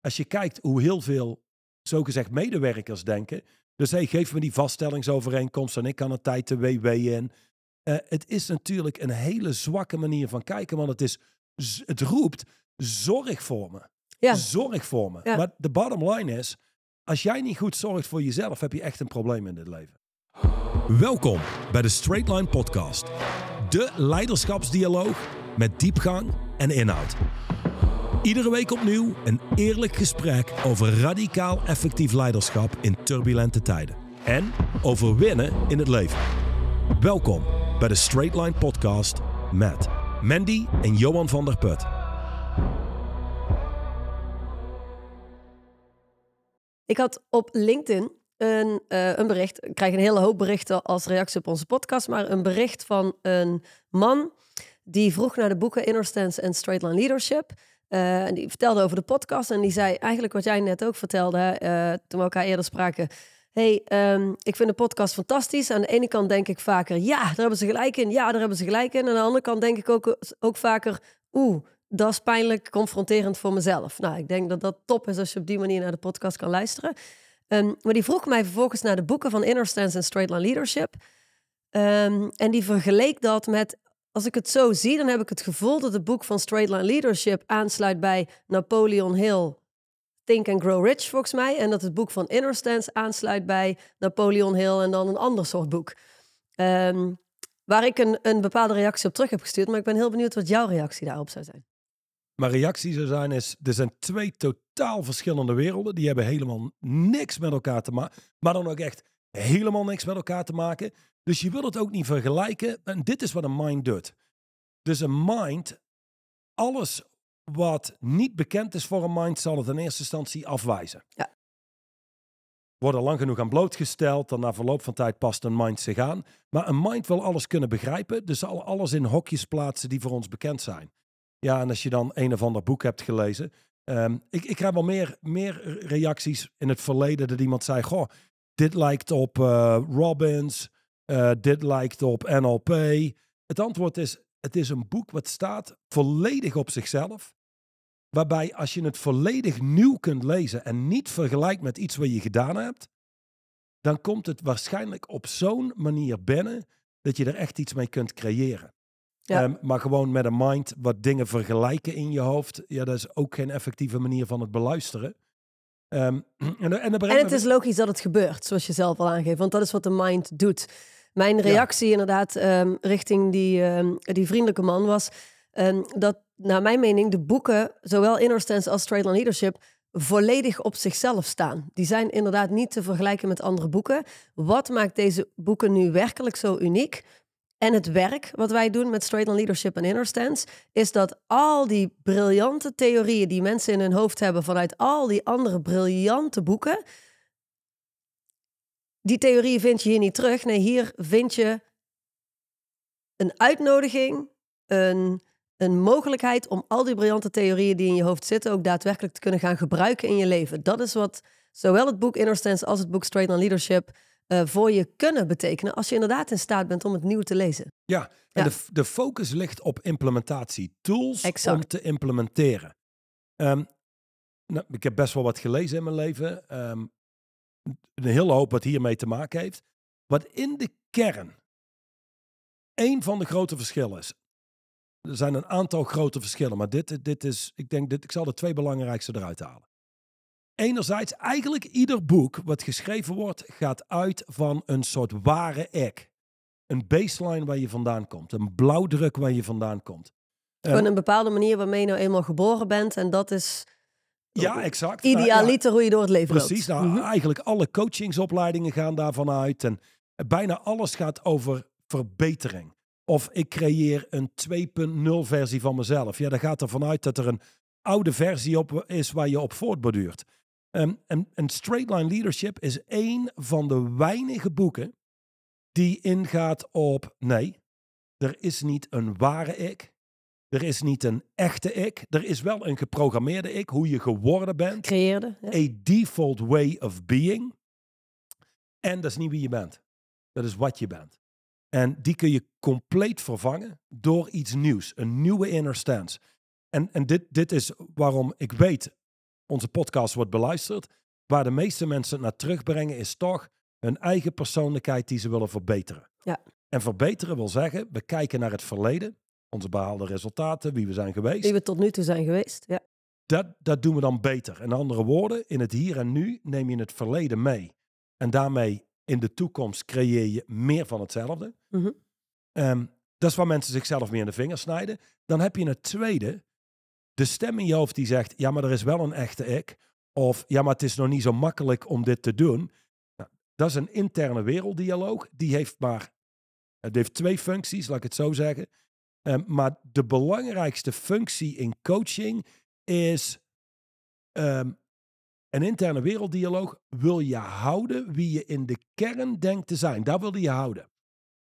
als je kijkt hoe heel veel, zogezegd, medewerkers denken. Dus hey, geef me die vaststellingsovereenkomst en ik kan een tijd de WW in. Eh, het is natuurlijk een hele zwakke manier van kijken, want het, is, het roept, zorg voor me. Ja. Zorg voor me. Ja. Maar de bottom line is, als jij niet goed zorgt voor jezelf, heb je echt een probleem in dit leven. Welkom bij de Straight Line Podcast. De leiderschapsdialoog met diepgang en inhoud. Iedere week opnieuw een eerlijk gesprek over radicaal effectief leiderschap in turbulente tijden. En over winnen in het leven. Welkom bij de Straight Line Podcast met Mandy en Johan van der Put. Ik had op LinkedIn een, eh, een bericht. Ik krijg een hele hoop berichten als reactie op onze podcast. Maar een bericht van een man die vroeg naar de boeken Inner Stance en Straight Line Leadership. Eh, die vertelde over de podcast. En die zei eigenlijk wat jij net ook vertelde eh, toen we elkaar eerder spraken. hey, ehm, ik vind de podcast fantastisch. Aan de ene kant denk ik vaker, ja, daar hebben ze gelijk in. Ja, daar hebben ze gelijk in. Aan de andere kant denk ik ook, ook vaker, oeh, dat is pijnlijk confronterend voor mezelf. Nou, ik denk dat dat top is als je op die manier naar de podcast kan luisteren. Ehm, maar die vroeg mij vervolgens naar de boeken van Inner Stance en Straight Line Leadership. Ehm, en die vergeleek dat met, als ik het zo zie, dan heb ik het gevoel dat het boek van Straight Line Leadership aansluit bij Napoleon Hill, Think and Grow Rich volgens mij. En dat het boek van Inner Stance aansluit bij Napoleon Hill en dan een ander soort boek. Ehm, waar ik een, een bepaalde reactie op terug heb gestuurd. Maar ik ben heel benieuwd wat jouw reactie daarop zou zijn. Mijn reactie zou zijn is, er zijn twee totaal verschillende werelden. Die hebben helemaal niks met elkaar te maken. Maar dan ook echt helemaal niks met elkaar te maken. Dus je wil het ook niet vergelijken. En dit is wat een mind doet. Dus een mind, alles wat niet bekend is voor een mind, zal het in eerste instantie afwijzen. Ja. Worden lang genoeg aan blootgesteld, dan na verloop van tijd past een mind zich aan. Maar een mind wil alles kunnen begrijpen, dus zal alles in hokjes plaatsen die voor ons bekend zijn. Ja, en als je dan een of ander boek hebt gelezen. ehm, ik, ik krijg wel meer, meer reacties in het verleden dat iemand zei: Goh, dit lijkt op eh, Robbins, eh, dit lijkt op NLP. Het antwoord is: het is een boek wat staat volledig op zichzelf. Waarbij als je het volledig nieuw kunt lezen en niet vergelijkt met iets wat je gedaan hebt, dan komt het waarschijnlijk op zo'n manier binnen dat je er echt iets mee kunt creëren. Ja. Ehm, maar gewoon met een mind wat dingen vergelijken in je hoofd, ja, dat is ook geen effectieve manier van het beluisteren. Ehm, en, en, het is logisch dat het gebeurt, zoals je zelf al aangeeft. Want dat is wat de mind doet. Mijn reactie inderdaad ehm, richting die, ehm, die vriendelijke man was... dat naar mijn mening de boeken, zowel Inner Stance als Line Leadership... volledig op zichzelf staan. Die zijn inderdaad niet te vergelijken met andere boeken. Wat maakt deze boeken nu werkelijk zo uniek? En het werk wat wij doen met Straight Line Leadership en Inner Stance... is dat al die briljante theorieën die mensen in hun hoofd hebben... vanuit al die andere briljante boeken... die theorieën vind je hier niet terug. Nee, hier vind je een uitnodiging, een, een mogelijkheid... om al die briljante theorieën die in je hoofd zitten... ook daadwerkelijk te kunnen gaan gebruiken in je leven. Dat is wat zowel het boek Inner Stance als het boek Straight Line Leadership... eh, voor je kunnen betekenen als je inderdaad in staat bent om het nieuw te lezen. Ja, en Ja. De, de focus ligt op implementatie. Tools Exact. om te implementeren. Ehm, nou, ik heb best wel wat gelezen in mijn leven. Ehm, een hele hoop wat hiermee te maken heeft. Wat in de kern één van de grote verschillen is. Er zijn een aantal grote verschillen, maar dit, dit is, ik denk, dit, ik zal de twee belangrijkste eruit halen. Enerzijds, eigenlijk ieder boek wat geschreven wordt, gaat uit van een soort ware ik een baseline waar je vandaan komt. Een blauwdruk waar je vandaan komt. Eh, Gewoon een bepaalde manier waarmee je nou eenmaal geboren bent. En dat is ja, exact. Nou, ja, idealiter hoe je door het leven precies. loopt. Nou, Mhm. Eigenlijk alle coachingsopleidingen gaan daarvan uit. En bijna alles gaat over verbetering. Of ik creëer een 2.0 versie van mezelf. Ja, dan gaat ervan uit dat er een oude versie op is waar je op voortborduurt. Ehm, en, en Straight Line Leadership is één van de weinige boeken die ingaat op nee, er is niet een ware ik. Er is niet een echte ik. Er is wel een geprogrammeerde ik, hoe je geworden bent. Creëerde. Ja. A default way of being. En dat is niet wie je bent. Dat is wat je bent. En die kun je compleet vervangen door iets nieuws. Een nieuwe inner stance. En, en dit, dit is waarom ik weet onze podcast wordt beluisterd, waar de meeste mensen het naar terugbrengen, is toch hun eigen persoonlijkheid die ze willen verbeteren. Ja. En verbeteren wil zeggen, we kijken naar het verleden, onze behaalde resultaten, wie we zijn geweest. Die we tot nu toe zijn geweest. Ja. Dat, dat doen we dan beter. In andere woorden, in het hier en nu neem je het verleden mee. En daarmee in de toekomst creëer je meer van hetzelfde. Mhm. Ehm, dat is waar mensen zichzelf meer in de vingers snijden. Dan heb je het tweede, de stem in je hoofd die zegt, ja, maar er is wel een echte ik. Of ja, maar het is nog niet zo makkelijk om dit te doen. Nou, dat is een interne werelddialoog. Die heeft maar, het heeft twee functies, laat ik het zo zeggen. Ehm, maar de belangrijkste functie in coaching is ehm, een interne werelddialoog. Wil je houden wie je in de kern denkt te zijn? Daar wil je houden.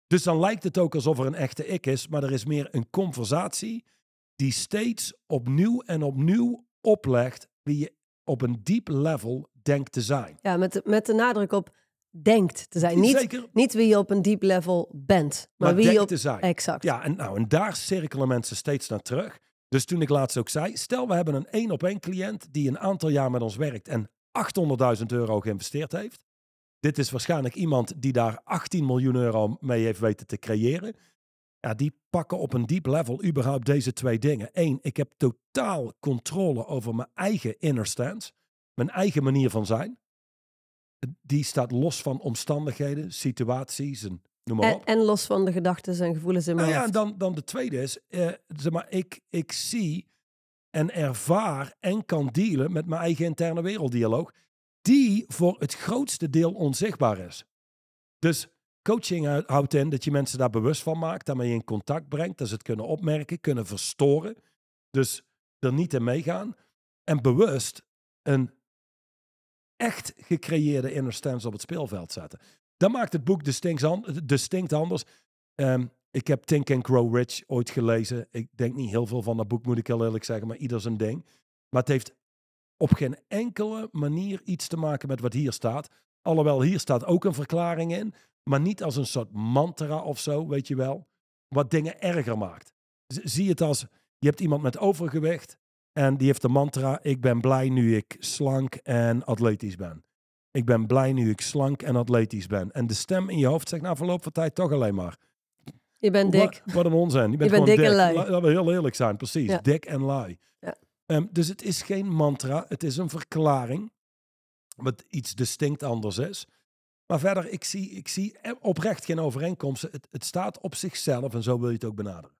Dus dan lijkt het ook alsof er een echte ik is, maar er is meer een conversatie die steeds opnieuw en opnieuw oplegt wie je op een diep level denkt te zijn. Ja, met de, met de nadruk op denkt te zijn. Niet, Zeker, niet wie je op een diep level bent, maar, maar wie je op... te zijn. Exact. Ja, en, nou, en daar cirkelen mensen steeds naar terug. Dus toen ik laatst ook zei, stel we hebben een één op één cliënt die een aantal jaar met ons werkt en 800.000 euro geïnvesteerd heeft. Dit is waarschijnlijk iemand die daar 18 miljoen euro mee heeft weten te creëren. Ja, die pakken op een diep level überhaupt deze twee dingen. Eén, ik heb totaal controle over mijn eigen inner stance, mijn eigen manier van zijn. Die staat los van omstandigheden, situaties en noem maar En, op. en los van de gedachten en gevoelens in mijn Nou ja, en dan, dan de tweede is, eh, zeg maar, ik, ik zie en ervaar en kan dealen met mijn eigen interne werelddialoog, die voor het grootste deel onzichtbaar is. Dus coaching hou- houdt in dat je mensen daar bewust van maakt, daarmee in contact brengt, dat ze het kunnen opmerken, kunnen verstoren. Dus er niet in meegaan. En bewust een echt gecreëerde inner stance op het speelveld zetten. Dat maakt het boek distinct anders. Ehm, ik heb Think and Grow Rich ooit gelezen. Ik denk niet heel veel van dat boek, moet ik heel eerlijk zeggen, maar ieder zijn ding. Maar het heeft op geen enkele manier iets te maken met wat hier staat. Alhoewel, hier staat ook een verklaring in, maar niet als een soort mantra of zo, weet je wel. Wat dingen erger maakt. Zie het als, je hebt iemand met overgewicht en die heeft de mantra, ik ben blij nu ik slank en atletisch ben. Ik ben blij nu ik slank en atletisch ben. En de stem in je hoofd zegt na verloop van tijd toch alleen maar. Je bent dik. Wat, wat een onzin. Je bent, bent gewoon dik en lui. La- Laten we heel eerlijk zijn, precies. Ja. Dik en lui. Ja. Ehm, dus het is geen mantra, het is een verklaring. Wat iets distinct anders is. Maar verder, ik zie, ik zie oprecht geen overeenkomsten. Het, het staat op zichzelf en zo wil je het ook benaderen.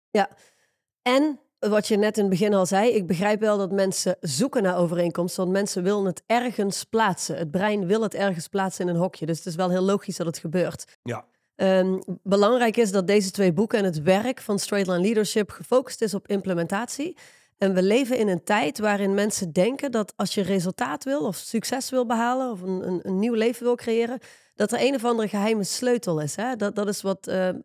En wat je net in het begin al zei, ik begrijp wel dat mensen zoeken naar overeenkomsten, want mensen willen het ergens plaatsen. Het brein wil het ergens plaatsen in een hokje, dus het is wel heel logisch dat het gebeurt. Ja. Ehm, belangrijk is dat deze twee boeken en het werk van Straight Line Leadership gefocust is op implementatie. En we leven in een tijd waarin mensen denken dat als je resultaat wil of succes wil behalen of een, een, een nieuw leven wil creëren, dat er een of andere geheime sleutel is. Hè? Dat, dat is wat eh, eh,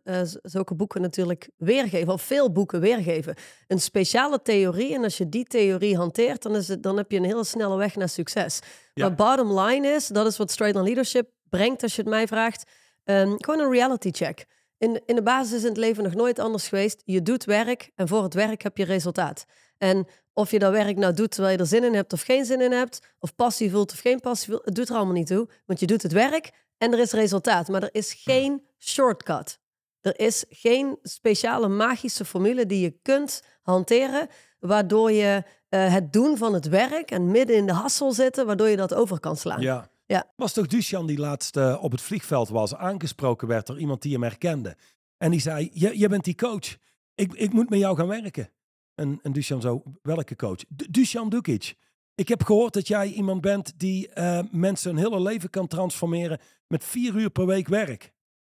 zulke boeken natuurlijk weergeven, of veel boeken weergeven. Een speciale theorie en als je die theorie hanteert, dan, is het, dan heb je een hele snelle weg naar succes. Ja. Maar bottom line is, dat is wat Straight Line Leadership brengt als je het mij vraagt, ehm, gewoon een reality check. In, in de basis is in het leven nog nooit anders geweest. Je doet werk en voor het werk heb je resultaat. En of je dat werk nou doet terwijl je er zin in hebt of geen zin in hebt, of passie voelt of geen passie voelt, het doet er allemaal niet toe. Want je doet het werk en er is resultaat. Maar er is geen shortcut. Er is geen speciale magische formule die je kunt hanteren, waardoor je eh, het doen van het werk en midden in de hassel zitten, waardoor je dat over kan slaan. Ja. Ja. Was toch Duchan die laatst op het vliegveld was, aangesproken werd door iemand die hem herkende. En die zei, "Je- jij bent die coach. Ik, ik moet met jou gaan werken. En, en Duchan zo, welke coach? Du- Dusan Dukic. Ik heb gehoord dat jij iemand bent die eh, mensen hun hele leven kan transformeren met vier uur per week werk.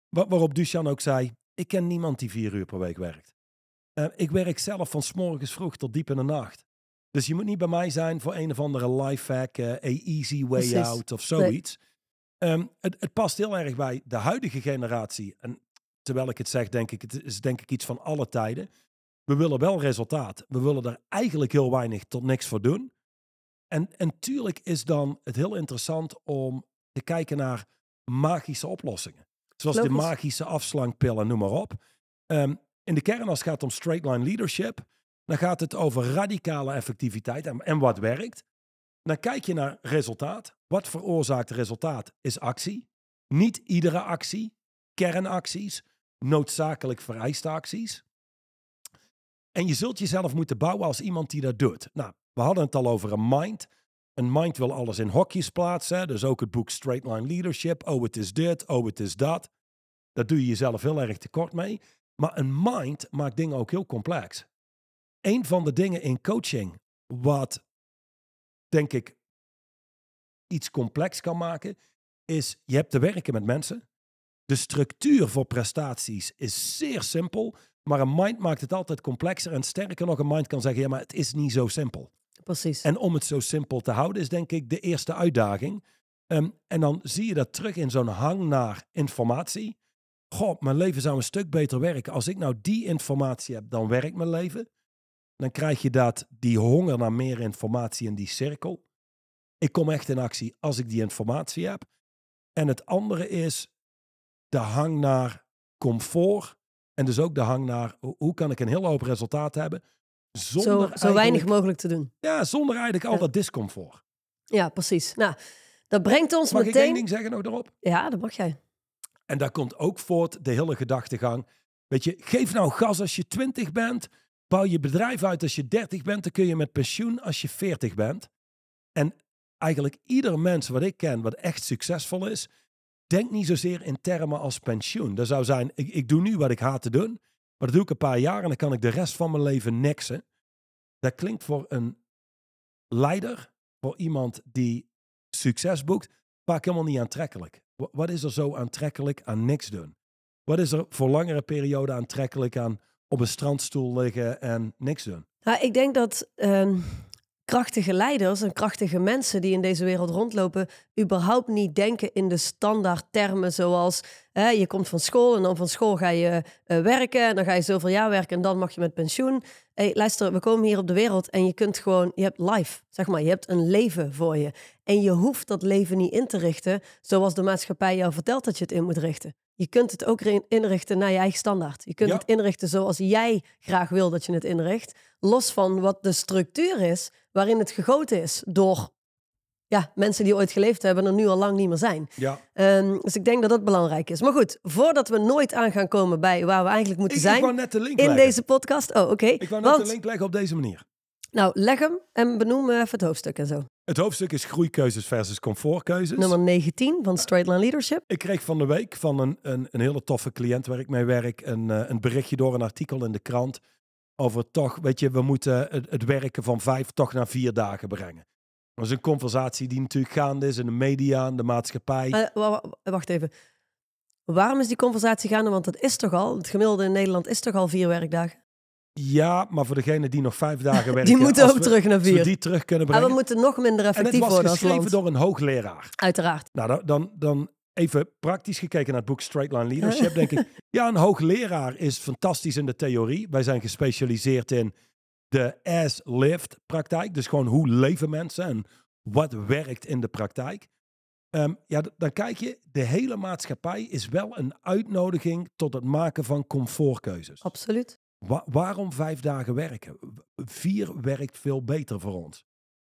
Wa- waarop Duchan ook zei, ik ken niemand die vier uur per week werkt. Eh, ik werk zelf van 's morgens vroeg tot diep in de nacht. Dus je moet niet bij mij zijn voor een of andere life hack, eh, a easy way Precies. out of zoiets. Ehm, het, het past heel erg bij de huidige generatie. En terwijl ik het zeg, denk ik, het is denk ik iets van alle tijden. We willen wel resultaat. We willen er eigenlijk heel weinig tot niks voor doen. En, en tuurlijk is dan het heel interessant om te kijken naar magische oplossingen. Zoals de Logisch. magische afslankpillen, noem maar op. Ehm, in de kern, als het gaat om straight line leadership, dan gaat het over radicale effectiviteit en, en wat werkt. Dan kijk je naar resultaat. Wat veroorzaakt resultaat? Is actie. Niet iedere actie. Kernacties. Noodzakelijk vereiste acties. En je zult jezelf moeten bouwen als iemand die dat doet. Nou, we hadden het al over een mind. Een mind wil alles in hokjes plaatsen. Dus ook het boek Straight Line Leadership. Oh, het is dit. Oh, het is dat. Daar doe je jezelf heel erg tekort mee. Maar een mind maakt dingen ook heel complex. Een van de dingen in coaching wat, denk ik, iets complex kan maken, is je hebt te werken met mensen. De structuur voor prestaties is zeer simpel, maar een mind maakt het altijd complexer. En sterker nog, een mind kan zeggen, ja, maar het is niet zo simpel. Precies. En om het zo simpel te houden is denk ik de eerste uitdaging. Ehm, en dan zie je dat terug in zo'n hang naar informatie. Goh, mijn leven zou een stuk beter werken. Als ik nou die informatie heb, dan werkt mijn leven. Dan krijg je dat, die honger naar meer informatie in die cirkel. Ik kom echt in actie als ik die informatie heb. En het andere is de hang naar comfort. En dus ook de hang naar ho- hoe kan ik een heel hoop resultaat hebben. Zonder Zo, zo weinig mogelijk te doen. Ja, zonder eigenlijk al Ja. dat discomfort. Ja, precies. Nou, dat brengt ons Mag ik één meteen... ding zeggen nog erop? Ja, dat mag jij. En daar komt ook voort de hele gedachtegang. Weet je, geef nou gas als je 20 bent. Bouw je bedrijf uit als je 30 bent. Dan kun je met pensioen als je 40 bent. En eigenlijk ieder mens wat ik ken, wat echt succesvol is, denkt niet zozeer in termen als pensioen. Dat zou zijn, ik, ik doe nu wat ik haat te doen. Maar dat doe ik een paar jaar en dan kan ik de rest van mijn leven niksen. Dat klinkt voor een leider, voor iemand die succes boekt, vaak helemaal niet aantrekkelijk. Wa- Wat is er zo aantrekkelijk aan niks doen? Wat is er voor langere periode aantrekkelijk aan op een strandstoel liggen en niks doen? Nou, ik denk dat ehm, krachtige leiders en krachtige mensen die in deze wereld rondlopen, überhaupt niet denken in de standaard termen zoals hè, je komt van school en dan van school ga je eh, werken en dan ga je zoveel jaar werken en dan mag je met pensioen. Hey, luister, we komen hier op de wereld en je kunt gewoon, je hebt life, zeg maar, je hebt een leven voor je. En je hoeft dat leven niet in te richten zoals de maatschappij jou vertelt dat je het in moet richten. Je kunt het ook inrichten naar je eigen standaard. Je kunt Ja. het inrichten zoals jij graag wil dat je het inricht. Los van wat de structuur is waarin het gegoten is door ja, mensen die ooit geleefd hebben en er nu al lang niet meer zijn. Ja, Ehm, dus ik denk dat dat belangrijk is. Maar goed, voordat we nooit aan gaan komen bij waar we eigenlijk ik, moeten ik zijn net de link in leggen. deze podcast. Oh, oké. Ik wou net Want, de link leggen op deze manier. nou, leg hem en benoem even het hoofdstuk en zo. Het hoofdstuk is groeikeuzes versus comfortkeuzes. Nummer 19 van Straight Line Leadership. Ik kreeg van de week van een, een, een hele toffe cliënt waar ik mee werk een, eh, een berichtje door een artikel in de krant over toch, weet je, we moeten het, het werken van vijf toch naar vier dagen brengen. Dat is een conversatie die natuurlijk gaande is in de media, in de maatschappij. Eh, wa- wa- wacht even. Waarom is die conversatie gaande? Want het is toch al, het gemiddelde in Nederland is toch al vier werkdagen? Ja, maar voor degene die nog vijf dagen werken, Die moeten ook we- terug naar als we vier. die terug kunnen En brengen. we moeten nog minder en het effectief was worden als geschreven land. door een hoogleraar. Uiteraard. Nou, dan- dan, even praktisch gekeken naar het boek Straight Line Leadership, denk ik. Ja, een hoogleraar is fantastisch in de theorie. Wij zijn gespecialiseerd in de as-lived praktijk. Dus gewoon hoe leven mensen en wat werkt in de praktijk. Ehm, ja, dan kijk je, de hele maatschappij is wel een uitnodiging tot het maken van comfortkeuzes. Absoluut. Wa- waarom vijf dagen werken? Vier werkt veel beter voor ons.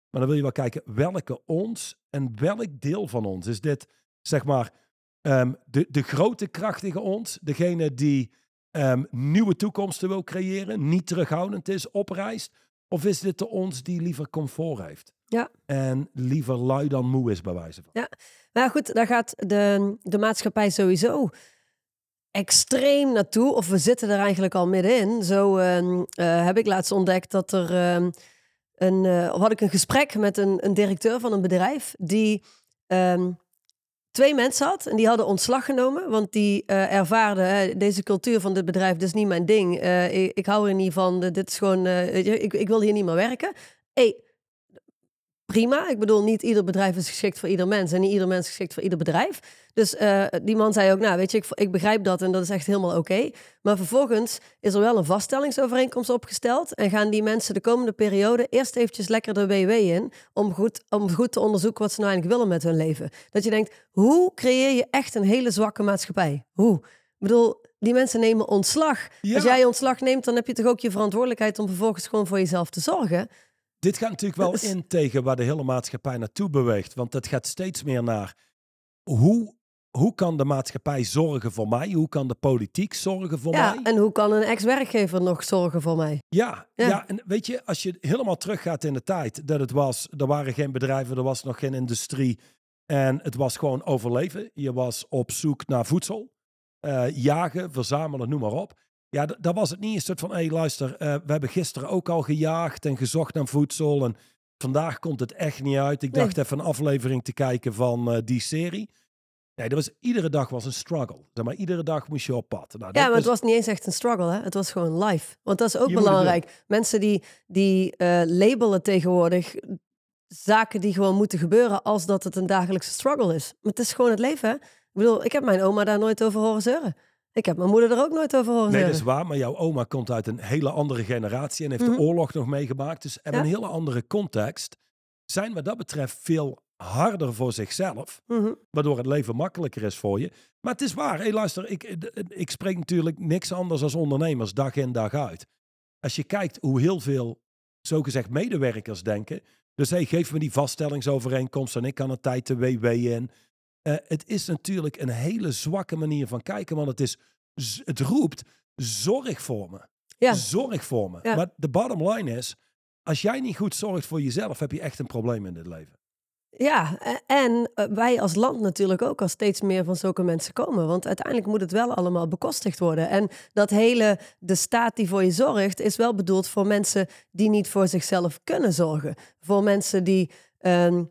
Maar dan wil je wel kijken, welke ons en welk deel van ons is dit, zeg maar, ehm, de, de grote krachtige ons, degene die ehm, nieuwe toekomsten wil creëren, niet terughoudend is, oprijst? Of is dit de ons die liever comfort heeft? Ja. En liever lui dan moe is, bij wijze van. Maar goed, daar gaat de, de maatschappij sowieso extreem naartoe. Of we zitten er eigenlijk al middenin. Zo ehm, eh, heb ik laatst ontdekt dat er ehm, een... of had ik een gesprek met een, een directeur van een bedrijf... die ehm, twee mensen had en die hadden ontslag genomen. Want die eh ervaarden, deze cultuur van dit bedrijf, dit is niet mijn ding. Ik, ik hou er niet van, dit is gewoon... ik, ik wil hier niet meer werken. Hey, prima. Ik bedoel, niet ieder bedrijf is geschikt voor ieder mens en niet ieder mens is geschikt voor ieder bedrijf. Dus eh, die man zei ook, nou weet je, ik, ik begrijp dat en dat is echt helemaal oké. Maar vervolgens is er wel een vaststellingsovereenkomst opgesteld en gaan die mensen de komende periode eerst eventjes lekker de WW in om goed, om goed te onderzoeken wat ze nou eigenlijk willen met hun leven. Dat je denkt, hoe creëer je echt een hele zwakke maatschappij? Hoe? Ik bedoel, die mensen nemen ontslag. Ja. Als jij ontslag neemt, dan heb je toch ook je verantwoordelijkheid om vervolgens gewoon voor jezelf te zorgen. Dit gaat natuurlijk wel in tegen waar de hele maatschappij naartoe beweegt. Want het gaat steeds meer naar hoe, hoe kan de maatschappij zorgen voor mij? Hoe kan de politiek zorgen voor Ja, mij? en hoe kan een ex-werkgever nog zorgen voor mij? Ja, Ja. ja. en weet je, als je helemaal teruggaat in de tijd dat het was, er waren geen bedrijven, er was nog geen industrie en het was gewoon overleven. Je was op zoek naar voedsel, eh, jagen, verzamelen, noem maar op. Ja, dat was het niet een soort van, hé hey, luister, eh, we hebben gisteren ook al gejaagd en gezocht naar voedsel en vandaag komt het echt niet uit. Ik Nee. dacht even een aflevering te kijken van eh, die serie. Nee, dat was, iedere dag was een struggle. Zeg maar, iedere dag moest je op pad. Nou, Ja, maar het was niet eens echt een struggle, hè? Het was gewoon live. Want dat is ook Je belangrijk. Mensen die, die eh, labelen tegenwoordig zaken die gewoon moeten gebeuren als dat het een dagelijkse struggle is. Maar het is gewoon het leven, hè? Ik bedoel, ik heb mijn oma daar nooit over horen zeuren. Ik heb mijn moeder er ook nooit over horen Nee, dat is waar. Maar jouw oma komt uit een hele andere generatie en heeft Mhm. de oorlog nog meegemaakt. Dus en Ja. een hele andere context. Zijn wat dat betreft veel harder voor zichzelf. Mhm. Waardoor het leven makkelijker is voor je. Maar het is waar. Hé, luister, ik, ik spreek natuurlijk niks anders als ondernemers dag in dag uit. Als je kijkt hoe heel veel zogezegd medewerkers denken. Dus hey, geef me die vaststellingsovereenkomst en ik kan een tijd de WW in. Eh, het is natuurlijk een hele zwakke manier van kijken. Want het, is, het roept, zorg voor me. Ja. Zorg voor me. Ja. Maar de bottom line is, als jij niet goed zorgt voor jezelf, heb je echt een probleem in dit leven. Ja, e- en eh, wij als land natuurlijk ook als steeds meer van zulke mensen komen. Want uiteindelijk moet het wel allemaal bekostigd worden. En dat hele, de staat die voor je zorgt, is wel bedoeld voor mensen die niet voor zichzelf kunnen zorgen. Voor mensen die ehm,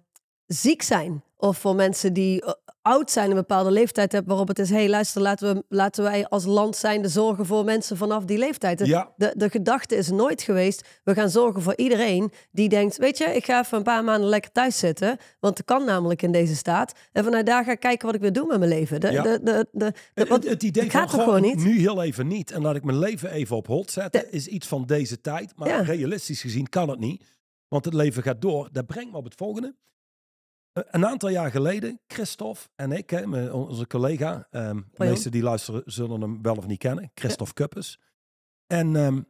ziek zijn. Of voor mensen die eh, oud zijn, een bepaalde leeftijd hebben, waarop het is, hé hey, luister, laten, we, laten wij als land zijnde zorgen voor mensen vanaf die leeftijd. De- Ja. de, de gedachte is nooit geweest, we gaan zorgen voor iedereen die denkt, weet je, ik ga even een paar maanden lekker thuis zitten, want dat kan namelijk in deze staat. En vanuit daar ga ik kijken wat ik wil doen met mijn leven. De, Ja. de, de, de, de- Het, want het, het idee van gaat goh, gewoon niet? nu heel even niet en laat ik mijn leven even op hold zetten, is iets van deze tijd. Maar Ja. realistisch gezien kan het niet, want het leven gaat door. Dat brengt me op het volgende. Eh, Een aantal jaar geleden, Christophe en ik, hè, onze collega, ehm, de meesten die luisteren zullen hem wel of niet kennen, Christophe Kuppes. En ehm,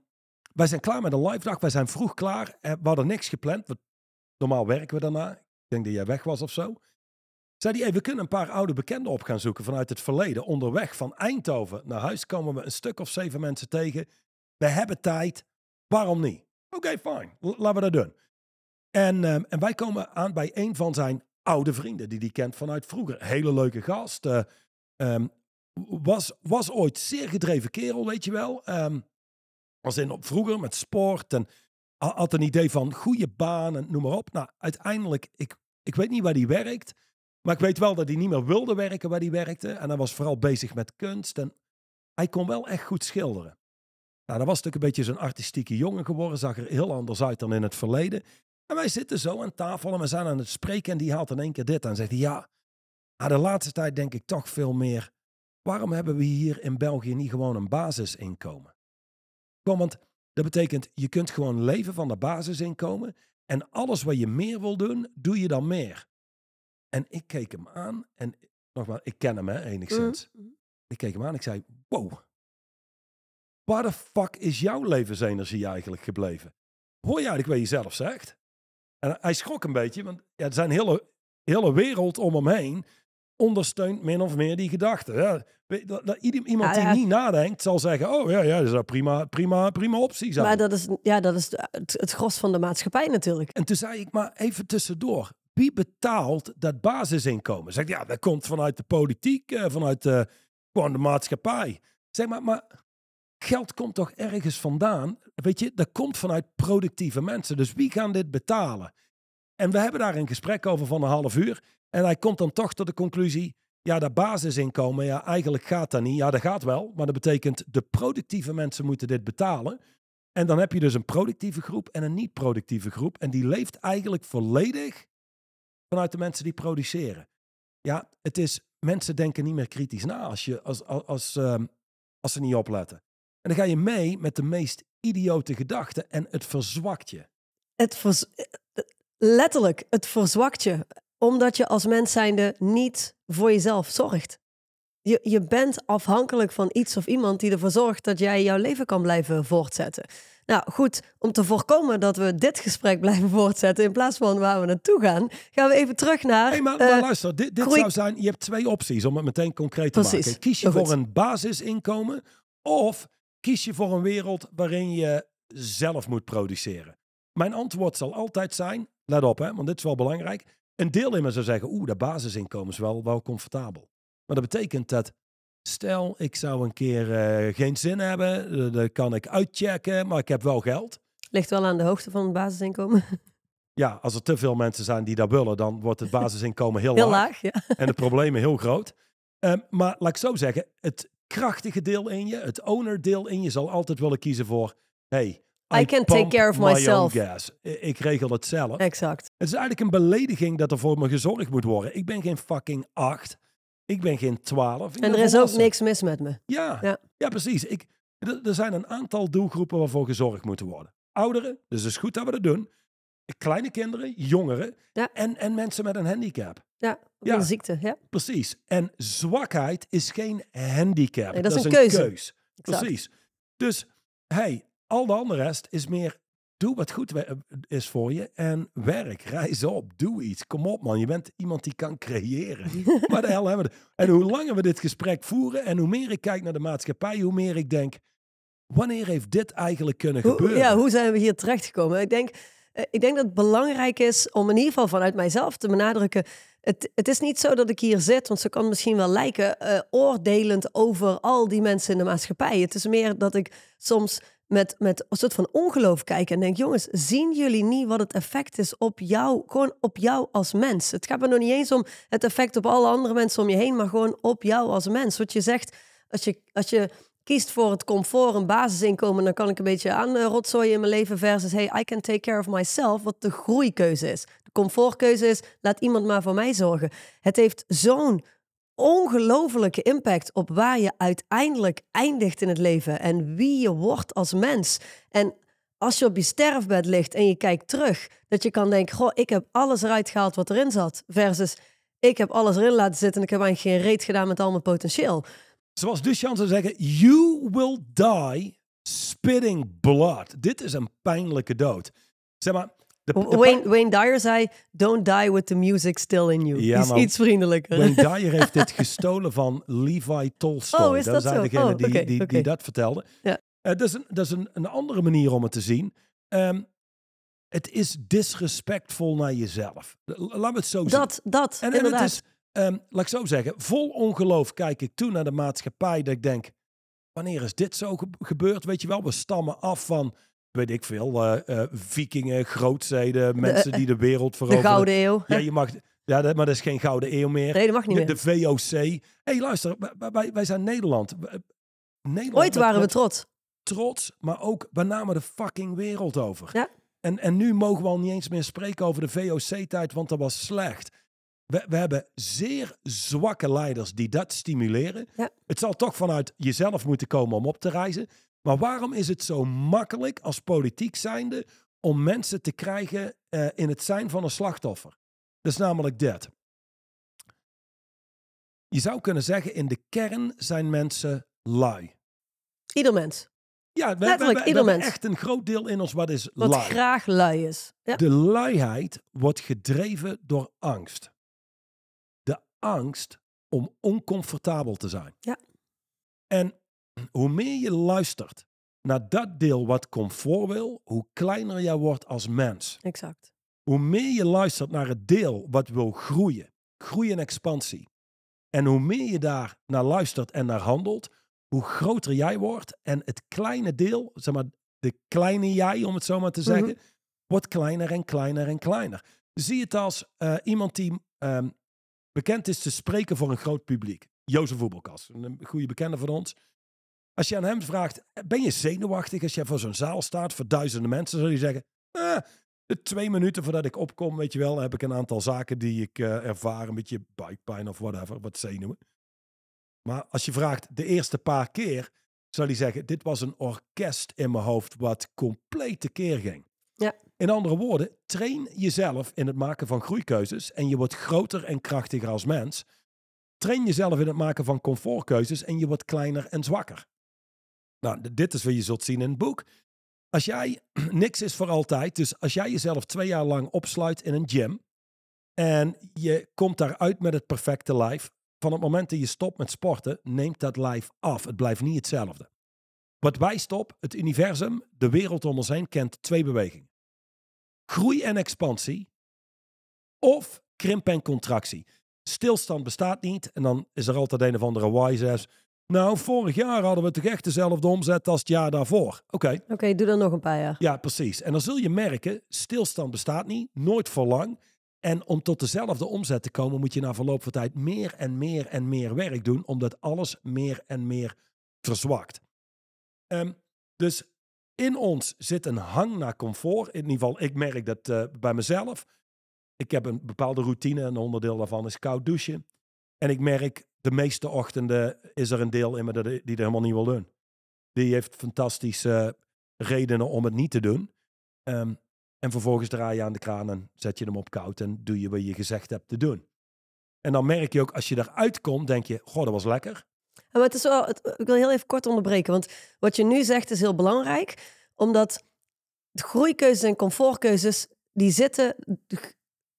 wij zijn klaar met een live dag, wij zijn vroeg klaar, Eh, we hadden niks gepland, normaal werken we daarna. Ik denk dat jij weg was of zo. Zei hij, hey, we kunnen een paar oude bekenden op gaan zoeken vanuit het verleden. Onderweg van Eindhoven naar huis komen we een stuk of zeven mensen tegen. We hebben tijd. Waarom niet? Oké, fine. L- laten we dat doen. En, ehm, en wij komen aan bij een van zijn oude vrienden die hij kent vanuit vroeger. Hele leuke gast. eh, ehm, was, was ooit zeer gedreven kerel, weet je wel. Ehm was in op vroeger met sport en ha- had een idee van goede baan en noem maar op. Nou, uiteindelijk, ik, ik weet niet waar hij werkt. Maar ik weet wel dat hij niet meer wilde werken waar hij werkte. En hij was vooral bezig met kunst. En hij kon wel echt goed schilderen. Nou, dat was natuurlijk een beetje zo'n artistieke jongen geworden. Zag er heel anders uit dan in het verleden. En wij zitten zo aan tafel en we zijn aan het spreken. En die haalt in één keer dit aan. En zegt hij, ja, ah, de laatste tijd denk ik toch veel meer. Waarom hebben we hier in België niet gewoon een basisinkomen? Gewoon, want dat betekent, je kunt gewoon leven van de basisinkomen. En alles wat je meer wil doen, doe je dan meer. En ik keek hem aan en nogmaals, ik ken hem hè, enigszins. Mhm. Ik keek hem aan en ik zei, wow, waar de fuck is jouw levensenergie eigenlijk gebleven? Hoor je eigenlijk wat je zelf zegt? En hij schrok een beetje, want ja, er zijn hele, hele wereld om hem heen ondersteunt min of meer die gedachte. Ja, weet- dat, dat iemand die ja. niet nadenkt zal zeggen, oh ja, ja dat is een prima, prima, prima optie zijn. Maar dat is, ja, dat is het, het gros van de maatschappij natuurlijk. En toen zei ik, maar even tussendoor. Wie betaalt dat basisinkomen? Zeg ik, ja, dat komt vanuit de politiek, eh, vanuit de, gewoon de maatschappij. Zeg maar, maar geld komt toch ergens vandaan? Weet je, dat komt vanuit productieve mensen. Dus wie gaan dit betalen? En we hebben daar een gesprek over van een half uur. En hij komt dan toch tot de conclusie, ja, dat basisinkomen, ja, eigenlijk gaat dat niet. Ja, dat gaat wel, maar dat betekent de productieve mensen moeten dit betalen. En dan heb je dus een productieve groep en een niet-productieve groep. En die leeft eigenlijk volledig vanuit de mensen die produceren. Ja, het is, mensen denken niet meer kritisch na als, je, als, als, als, ehm, als ze niet opletten. En dan ga je mee met de meest idiote gedachten en het verzwakt je. Het letterlijk, het verzwakt je. Omdat je als mens zijnde niet voor jezelf zorgt. Je, je bent afhankelijk van iets of iemand die ervoor zorgt dat jij jouw leven kan blijven voortzetten. Nou goed, om te voorkomen dat we dit gesprek blijven voortzetten in plaats van waar we naartoe gaan, gaan we even terug naar. Hey, maar, eh, luister, dit, dit groei- zou zijn, je hebt twee opties om het meteen concreet te Precies. maken. Kies je voor een basisinkomen of kies je voor een wereld waarin je zelf moet produceren? Mijn antwoord zal altijd zijn, let op hè, want dit is wel belangrijk. Een deel in me zou zeggen, oeh, dat basisinkomen is wel, wel comfortabel. Maar dat betekent dat, stel ik zou een keer eh, geen zin hebben, eh, dan kan ik uitchecken, maar ik heb wel geld. ligt wel aan de hoogte van het basisinkomen. Ja, als er te veel mensen zijn die dat willen, dan wordt het basisinkomen heel, Heel laag laag, ja. en de problemen heel groot. Ehm, maar laat ik zo zeggen, het krachtige deel in je, het owner deel in je, zal altijd willen kiezen voor, hey, I can take care of my myself. gas. Ik regel het zelf. Exact. Het is eigenlijk een belediging dat er voor me gezorgd moet worden. Ik ben geen fucking acht. Ik ben geen twaalf. En er is ook niks mis met me. Ja, ja. Ja. precies. Ik, er er zijn een aantal doelgroepen waarvoor gezorgd moeten worden. Ouderen, dus het is goed dat we dat doen. Kleine kinderen, jongeren Ja. en, en mensen met een handicap. Ja, Ja. een ziekte. Ja, Precies. En zwakheid is geen handicap. Nee, dat is een keuze. keus. Precies. Dus, hey, al de andere rest is meer... Doe wat goed is voor je en werk. Reis op. Doe iets. Kom op, man. Je bent iemand die kan creëren. Waar de hel hebben we... En hoe langer we dit gesprek voeren en hoe meer ik kijk naar de maatschappij, hoe meer ik denk... Wanneer heeft dit eigenlijk kunnen Hoe, gebeuren? ja, hoe zijn we hier terechtgekomen? Ik denk, ik denk dat het belangrijk is om in ieder geval vanuit mijzelf te benadrukken. Het, het is niet zo dat ik hier zit, want zo kan misschien wel lijken, eh, oordelend over al die mensen in de maatschappij. Het is meer dat ik soms met, met een soort van ongeloof kijk en denk: jongens, zien jullie niet wat het effect is op jou, gewoon op jou als mens? Het gaat me nog niet eens om het effect op alle andere mensen om je heen, maar gewoon op jou als mens. Wat je zegt, als je, als je kiest voor het comfort, een basisinkomen, dan kan ik een beetje aan eh, rotzooien in mijn leven versus hey, I can take care of myself, wat de groeikeuze is. De comfortkeuze is, laat iemand maar voor mij zorgen. Het heeft zo'n ongelofelijke impact op waar je uiteindelijk eindigt in het leven en wie je wordt als mens. En als je op je sterfbed ligt en je kijkt terug, dat je kan denken, goh, ik heb alles eruit gehaald wat erin zat, versus ik heb alles erin laten zitten en ik heb eigenlijk geen reet gedaan met al mijn potentieel. Zoals Duchamp zou zeggen, you will die spitting blood. Dit is een pijnlijke dood. Zeg maar, de, de Wayne, Wayne Dyer zei, don't die with the music still in you. Ja, is iets vriendelijker. Wayne Dyer heeft dit gestolen van Levi Tolstoy. Oh, is dat zijn zo? degene Oh, die, die, dat vertelde. Ja. Eh, dat is, een, dat is een, een andere manier om het te zien. Ehm, het is disrespectvol naar jezelf. L- Laten we het zo zien. dat, dat, En, en inderdaad. het is, ehm, laat ik zo zeggen, vol ongeloof kijk ik toe naar de maatschappij. Dat ik denk, wanneer is dit zo ge- gebeurd? Weet je wel, we stammen af van, weet ik veel, eh, eh, vikingen, grootzeden, mensen die de wereld de veroveren. Gouden Eeuw. Ja, je mag, ja, dat- maar dat is geen gouden eeuw meer. Nee, dat mag niet De, meer. de VOC. hey, luister, wij- zijn Nederland. Nederland Ooit waren we trots. trots, maar ook we namen de fucking wereld over. Ja. En, en nu mogen we al niet eens meer spreken over de VOC-tijd, want dat was slecht. We, we hebben zeer zwakke leiders die dat stimuleren. Ja. Het zal toch vanuit jezelf moeten komen om op te reizen. Maar waarom is het zo makkelijk als politiek zijnde om mensen te krijgen eh, in het zijn van een slachtoffer? Dat is namelijk dit. Je zou kunnen zeggen, in de kern zijn mensen lui. Ieder mens. Ja, we, we, Letterlijk, we- we ieder hebben mens. echt een groot deel in ons wat is Wat lui. graag lui is. Ja. De luiheid wordt gedreven door angst. Angst om oncomfortabel te zijn. Ja. En hoe meer je luistert naar dat deel wat comfort wil, hoe kleiner jij wordt als mens. Exact. Hoe meer je luistert naar het deel wat wil groeien, groei en expansie. En hoe meer je daar naar luistert en naar handelt, hoe groter jij wordt. En het kleine deel, zeg maar de kleine jij, om het zo maar te Mhm. zeggen, wordt kleiner en kleiner en kleiner. Zie het als eh, iemand die ehm, bekend is te spreken voor een groot publiek. Jozef Voetbalkas, een goede bekende van ons. Als je aan hem vraagt, ben je zenuwachtig als je voor zo'n zaal staat voor duizenden mensen, zou je zeggen, eh, de twee minuten voordat ik opkom, weet je wel, heb ik een aantal zaken die ik eh, ervaar, een beetje buikpijn of whatever, wat zenuwen. Maar als je vraagt de eerste paar keer, zal hij zeggen, dit was een orkest in mijn hoofd wat compleet tekeer ging. Ja. In andere woorden, train jezelf in het maken van groeikeuzes en je wordt groter en krachtiger als mens. train jezelf in het maken van comfortkeuzes en je wordt kleiner en zwakker. Nou, dit is wat je zult zien in het boek. Als jij, niks is voor altijd, dus als jij jezelf twee jaar lang opsluit in een gym en je komt daaruit met het perfecte lijf, van het moment dat je stopt met sporten, neemt dat lijf af. Het blijft niet hetzelfde. Wat wij stop, het universum, de wereld om ons heen, kent twee bewegingen. Groei en expansie of krimp en contractie. Stilstand bestaat niet en dan is er altijd een of andere ass. Nou, vorig jaar hadden we toch echt dezelfde omzet als het jaar daarvoor. Oké, Oké, doe dan nog een paar jaar. ja, precies. En dan zul je merken, stilstand bestaat niet, nooit voor lang. En om tot dezelfde omzet te komen, moet je na verloop van tijd meer en meer en meer werk doen, omdat alles meer en meer verzwakt. Ehm, dus in ons zit een hang naar comfort. In ieder geval, ik merk dat eh, bij mezelf. Ik heb een bepaalde routine, een onderdeel daarvan is koud douchen. En ik merk, de meeste ochtenden is er een deel in me dat- die er helemaal niet wil doen. Die heeft fantastische redenen om het niet te doen. Ehm, en vervolgens draai je aan de kraan en zet je hem op koud en doe je wat je gezegd hebt te doen. En dan merk je ook, als je eruit komt, denk je, goh, dat was lekker. Maar het is wel, het- ik wil heel even kort onderbreken, want wat je nu zegt is heel belangrijk, omdat de groeikeuzes en comfortkeuzes, die zitten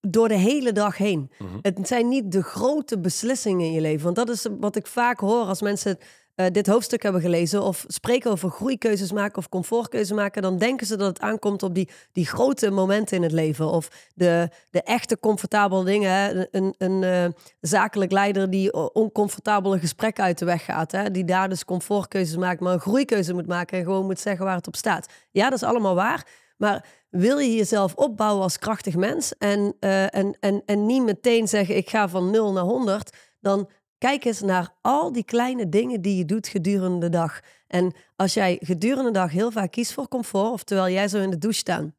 door de hele dag heen. Mhm. Het zijn niet de grote beslissingen in je leven, want dat is wat ik vaak hoor als mensen eh, dit hoofdstuk hebben gelezen of spreken over groeikeuzes maken of comfortkeuzes maken, dan denken ze dat het aankomt op die, die grote momenten in het leven of de, de echte comfortabele dingen. Een, een eh, zakelijk leider die oncomfortabele gesprekken uit de weg gaat, hè? die daar dus comfortkeuzes maakt, maar een groeikeuze moet maken en gewoon moet zeggen waar het op staat. Ja, dat is allemaal waar, maar wil je jezelf opbouwen als krachtig mens en, eh, en, en, en niet meteen zeggen ik ga van 0 naar 100, dan kijk eens naar al die kleine dingen die je doet gedurende de dag. En als jij gedurende de dag heel vaak kiest voor comfort, of terwijl jij zo in de douche staat,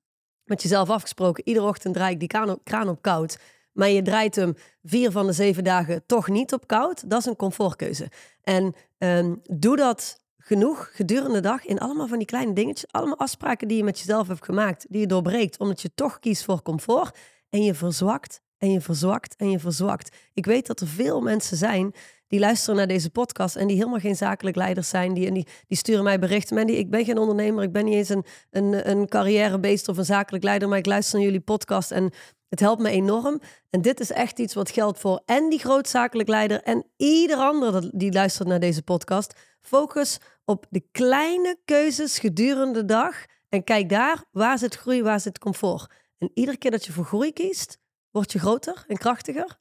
met jezelf afgesproken, iedere ochtend draai ik die kraan op, koud, maar je draait hem vier van de zeven dagen toch niet op koud, dat is een comfortkeuze. En ehm, doe dat genoeg gedurende de dag in allemaal van die kleine dingetjes, allemaal afspraken die je met jezelf hebt gemaakt, die je doorbreekt, omdat je toch kiest voor comfort en je verzwakt en je verzwakt en je verzwakt. Ik weet dat er veel mensen zijn die luisteren naar deze podcast en die helemaal geen zakelijk leiders zijn. Die, en die, die sturen mij berichten. Mandy, ik ben geen ondernemer, ik ben niet eens een, een, een carrièrebeest of een zakelijk leider, maar ik luister naar jullie podcast en het helpt me enorm. En dit is echt iets wat geldt voor en die grootzakelijk leider en ieder ander die luistert naar deze podcast. Focus op de kleine keuzes gedurende de dag en kijk daar, waar zit groei, waar zit comfort. En iedere keer dat je voor groei kiest, word je groter en krachtiger.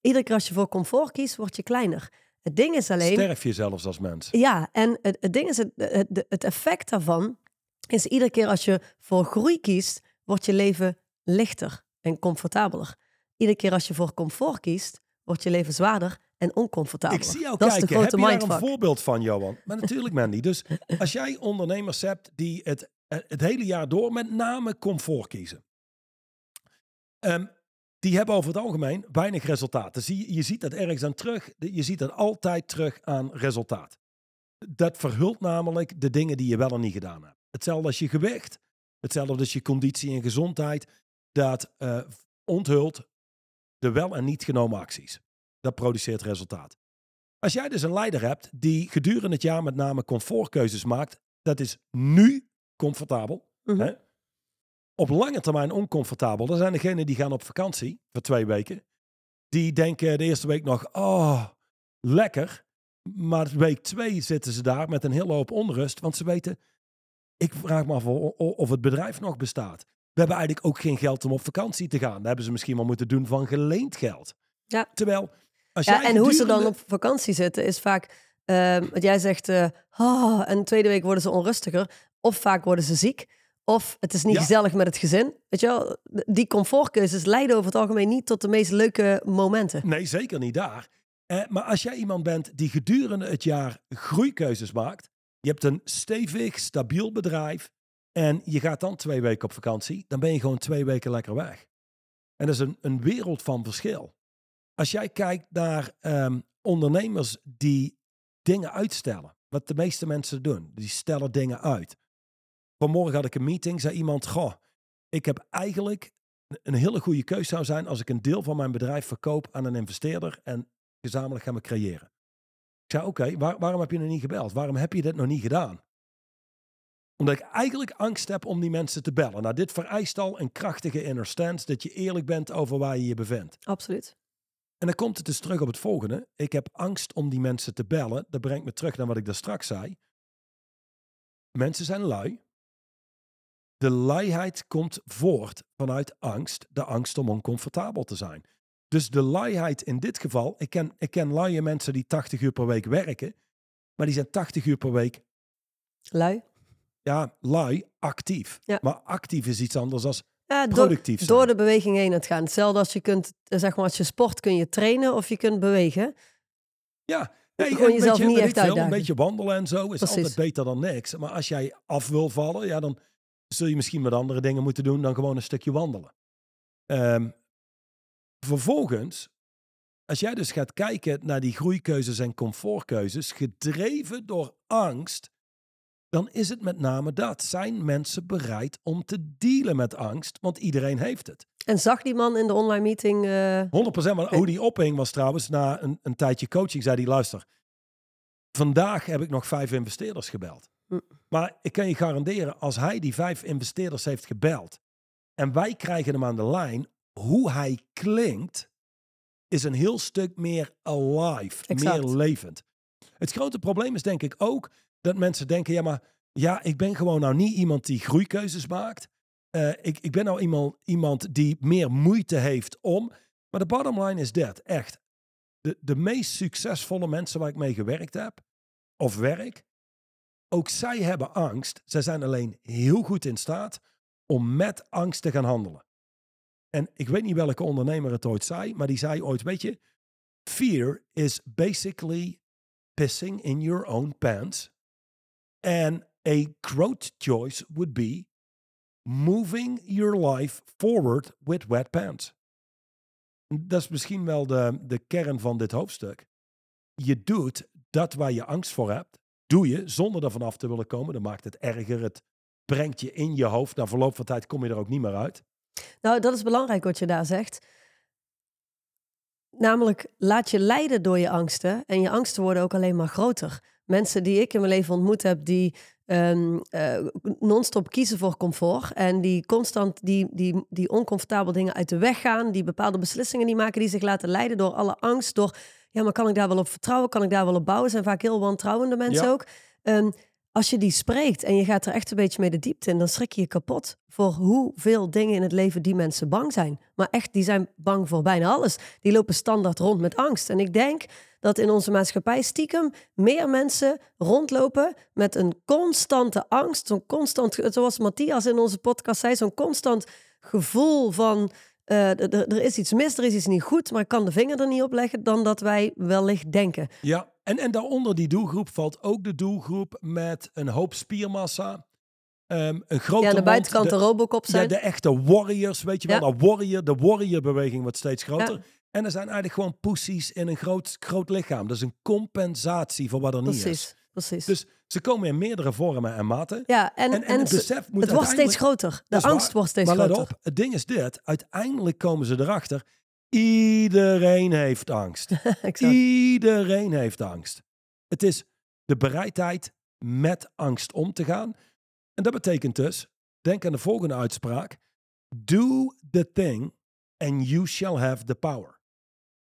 Iedere keer als je voor comfort kiest, word je kleiner. Het ding is alleen... Sterf je zelfs als mens. Ja, en het, het ding is, het, het, het effect daarvan is iedere keer als je voor groei kiest, wordt je leven lichter en comfortabeler. Iedere keer als je voor comfort kiest, wordt je leven zwaarder en oncomfortabeler. Ik zie jou dat kijken. is de grote Heb je daar een voorbeeld van, Johan? Maar natuurlijk, Mandy. Dus als jij ondernemers hebt die het, het hele jaar door met name comfort kiezen. Ehm, die hebben over het algemeen weinig resultaten. Zie, je- je ziet dat ergens aan terug. Je ziet dat altijd terug aan resultaat. Dat verhult namelijk de dingen die je wel en niet gedaan hebt. Hetzelfde als je gewicht. Hetzelfde als je conditie en gezondheid. Dat eh, onthult de wel en niet genomen acties. Dat produceert resultaat. Als jij dus een leider hebt die gedurende het jaar met name comfortkeuzes maakt, dat is nu comfortabel. Mhm. hè? Op lange termijn oncomfortabel. Dat zijn degenen die gaan op vakantie voor twee weken. Die denken de eerste week nog, oh, lekker. Maar week twee zitten ze daar met een hele hoop onrust, want ze weten, ik vraag me af of het bedrijf nog bestaat. We hebben eigenlijk ook geen geld om op vakantie te gaan. Dat hebben ze misschien wel moeten doen van geleend geld. Ja. Terwijl, als Ja, jij en hoe ze dan op vakantie zitten is vaak, ehm wat jij zegt, eh oh, en de tweede week worden ze onrustiger. Of vaak worden ze ziek. Of het is niet Ja. gezellig met het gezin. Weet je wel, die comfortkeuzes leiden over het algemeen niet tot de meest leuke momenten. Nee, zeker niet daar. Eh, maar als jij iemand bent die gedurende het jaar groeikeuzes maakt, je hebt een stevig, stabiel bedrijf en je gaat dan twee weken op vakantie, dan ben je gewoon twee weken lekker weg. En dat is een, een wereld van verschil. Als jij kijkt naar ehm, ondernemers die dingen uitstellen, wat de meeste mensen doen, die stellen dingen uit. Vanmorgen had ik een meeting, zei iemand, goh, ik heb eigenlijk een hele goede keus zou zijn als ik een deel van mijn bedrijf verkoop aan een investeerder en gezamenlijk gaan we creëren. Ik zei, oké, waar- waarom heb je nog niet gebeld? Waarom heb je dit nog niet gedaan? Omdat ik eigenlijk angst heb om die mensen te bellen. Nou, dit vereist al een krachtige inner stance, dat je eerlijk bent over waar je je bevindt. Absoluut. En dan komt het dus terug op het volgende. Ik heb angst om die mensen te bellen. Dat brengt me terug naar wat ik daar straks zei. Mensen zijn lui. De luiheid komt voort vanuit angst. De angst om oncomfortabel te zijn. Dus de luiheid in dit geval. Ik ken, ik ken luie mensen die 80 uur per week werken. Maar die zijn 80 uur per week, Lui. ja, lui, actief. Ja. Maar actief is iets anders dan Ja, productief door de beweging heen het gaan. Hetzelfde als je kunt, eh, zeg maar, als je sport kun je trainen of je kunt bewegen. Ja, nee, Gewoon jezelf beetje, niet echt veel. Een beetje wandelen en zo is Precies. altijd beter dan niks. Maar als jij af wil vallen, ja, dan zul je misschien wat andere dingen moeten doen dan gewoon een stukje wandelen. Ehm, vervolgens, als jij dus gaat kijken naar die groeikeuzes en comfortkeuzes, gedreven door angst, dan is het met name dat. Zijn mensen bereid om te dealen met angst? Want iedereen heeft het. En zag die man in de online meeting... eh, 100%. Maar hoe die ophing was trouwens na een, een tijdje coaching, zei hij, luister, vandaag heb ik nog vijf investeerders gebeld. Maar ik kan je garanderen, als hij die vijf investeerders heeft gebeld en wij krijgen hem aan de lijn, hoe hij klinkt, is een heel stuk meer alive, Exact. meer levend. Het grote probleem is denk ik ook dat mensen denken, ja maar ja, ik ben gewoon nou niet iemand die groeikeuzes maakt. Eh, ik, ik ben nou iemand, iemand die meer moeite heeft om. Maar de bottom line is dat, echt. De, de meest succesvolle mensen waar ik mee gewerkt heb, of werk, ook zij hebben angst. Zij zijn alleen heel goed in staat om met angst te gaan handelen. En ik weet niet welke ondernemer het ooit zei, maar die zei ooit, weet je, fear is basically pissing in your own pants. And a growth choice would be moving your life forward with wet pants. Dat is misschien wel de, de kern van dit hoofdstuk. Je doet dat waar je angst voor hebt, doe je zonder er vanaf te willen komen. Dan maakt het erger. Het brengt je in je hoofd. Na verloop van tijd kom je er ook niet meer uit. Nou, dat is belangrijk wat je daar zegt. Namelijk, laat je leiden door je angsten. En je angsten worden ook alleen maar groter. Mensen die ik in mijn leven ontmoet heb, die eh, non-stop kiezen voor comfort. En die constant die, die, die oncomfortabele dingen uit de weg gaan. Die bepaalde beslissingen niet maken, die zich laten leiden door alle angst. Door, ja, maar kan ik daar wel op vertrouwen? Kan ik daar wel op bouwen? Zijn vaak heel wantrouwende mensen Ja. ook. Ehm, als je die spreekt en je gaat er echt een beetje mee de diepte in, dan schrik je je kapot voor hoeveel dingen in het leven die mensen bang zijn. Maar echt, die zijn bang voor bijna alles. Die lopen standaard rond met angst. En ik denk dat in onze maatschappij stiekem meer mensen rondlopen met een constante angst. Zo'n constant, zoals Matthias in onze podcast zei, zo'n constant gevoel van eh, er- is iets mis, er is iets niet goed, maar ik kan de vinger er niet op leggen dan dat wij wellicht denken. Ja, en, en daaronder die doelgroep valt ook de doelgroep met een hoop spiermassa. ehm, een grote Ja, aan de mond, buitenkant de, Robocop Ja, zijn. de echte warriors, weet je wel. Ja. De warrior, de warrior-beweging wordt steeds groter. Ja. En er zijn eigenlijk gewoon poesies in een groot, groot lichaam. Dat is een compensatie voor wat er niet is. precies. Dus ze komen in meerdere vormen en maten. ja, en, en, en, het besef moet het wordt steeds groter. De angst waar. wordt steeds maar let groter. op, het ding is dit. Uiteindelijk komen ze erachter. Iedereen heeft angst. Iedereen heeft angst. Het is de bereidheid met angst om te gaan. En dat betekent dus, denk aan de volgende uitspraak. Do the thing and you shall have the power.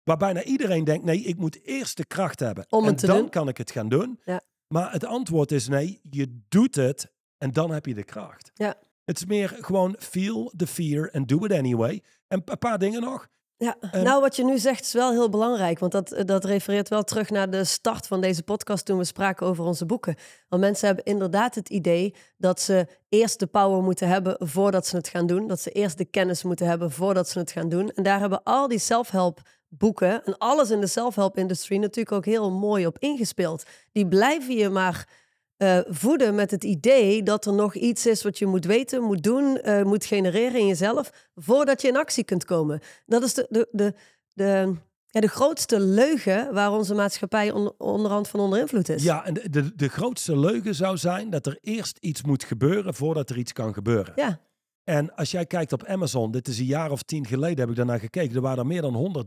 Waar bijna iedereen denkt, nee, ik moet eerst de kracht hebben. Om en dan doen. kan ik het gaan doen. Ja. Maar het antwoord is nee, je doet het en dan heb je de kracht. Ja. Het is meer gewoon feel the fear and do it anyway. En een paar dingen nog. Ja, nou wat je nu zegt is wel heel belangrijk, want dat, dat refereert wel terug naar de start van deze podcast toen we spraken over onze boeken. Want mensen hebben inderdaad het idee dat ze eerst de power moeten hebben voordat ze het gaan doen, dat ze eerst de kennis moeten hebben voordat ze het gaan doen. En daar hebben al die self-help boeken en alles in de self-help industrie natuurlijk ook heel mooi op ingespeeld. Die blijven je maar eh, voeden met het idee dat er nog iets is wat je moet weten, moet doen, eh, moet genereren in jezelf, voordat je in actie kunt komen. Dat is de, de, de, de, ja, de grootste leugen waar onze maatschappij on, onderhand van onder invloed is. Ja, en de, de, de grootste leugen zou zijn dat er eerst iets moet gebeuren voordat er iets kan gebeuren. Ja, En als jij kijkt op Amazon, dit is een jaar of tien geleden heb ik daarnaar gekeken, er waren er meer dan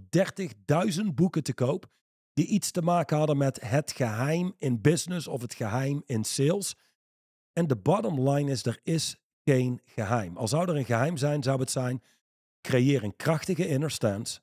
130.000 boeken te koop die iets te maken hadden met het geheim in business of het geheim in sales. En de bottom line is, er is geen geheim. Al zou er een geheim zijn, zou het zijn, creëer een krachtige inner stance.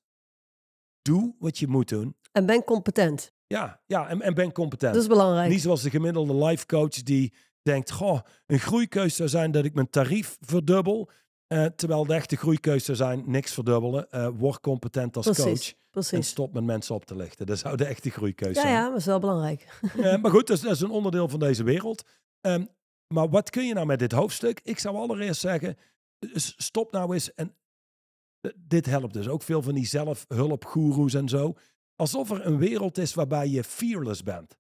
Doe wat je moet doen. En ben competent. Ja, ja en, en ben competent. Dat is belangrijk. Niet zoals de gemiddelde life coach die denkt, goh, een groeikeus zou zijn dat ik mijn tarief verdubbel. Eh, terwijl de echte groeikeus zou zijn, niks verdubbelen. Eh, word competent als precies, coach. En precies. stop met mensen op te lichten. Dat zou de echte groeikeus Ja, zijn. ja, maar dat is wel belangrijk. Eh, maar goed, dat is, dat is een onderdeel van deze wereld. Ehm, maar wat kun je nou met dit hoofdstuk? Ik zou allereerst zeggen, stop nou eens. En dit helpt dus ook veel van die zelfhulpgoeroes en zo. Alsof er een wereld is waarbij je fearless bent.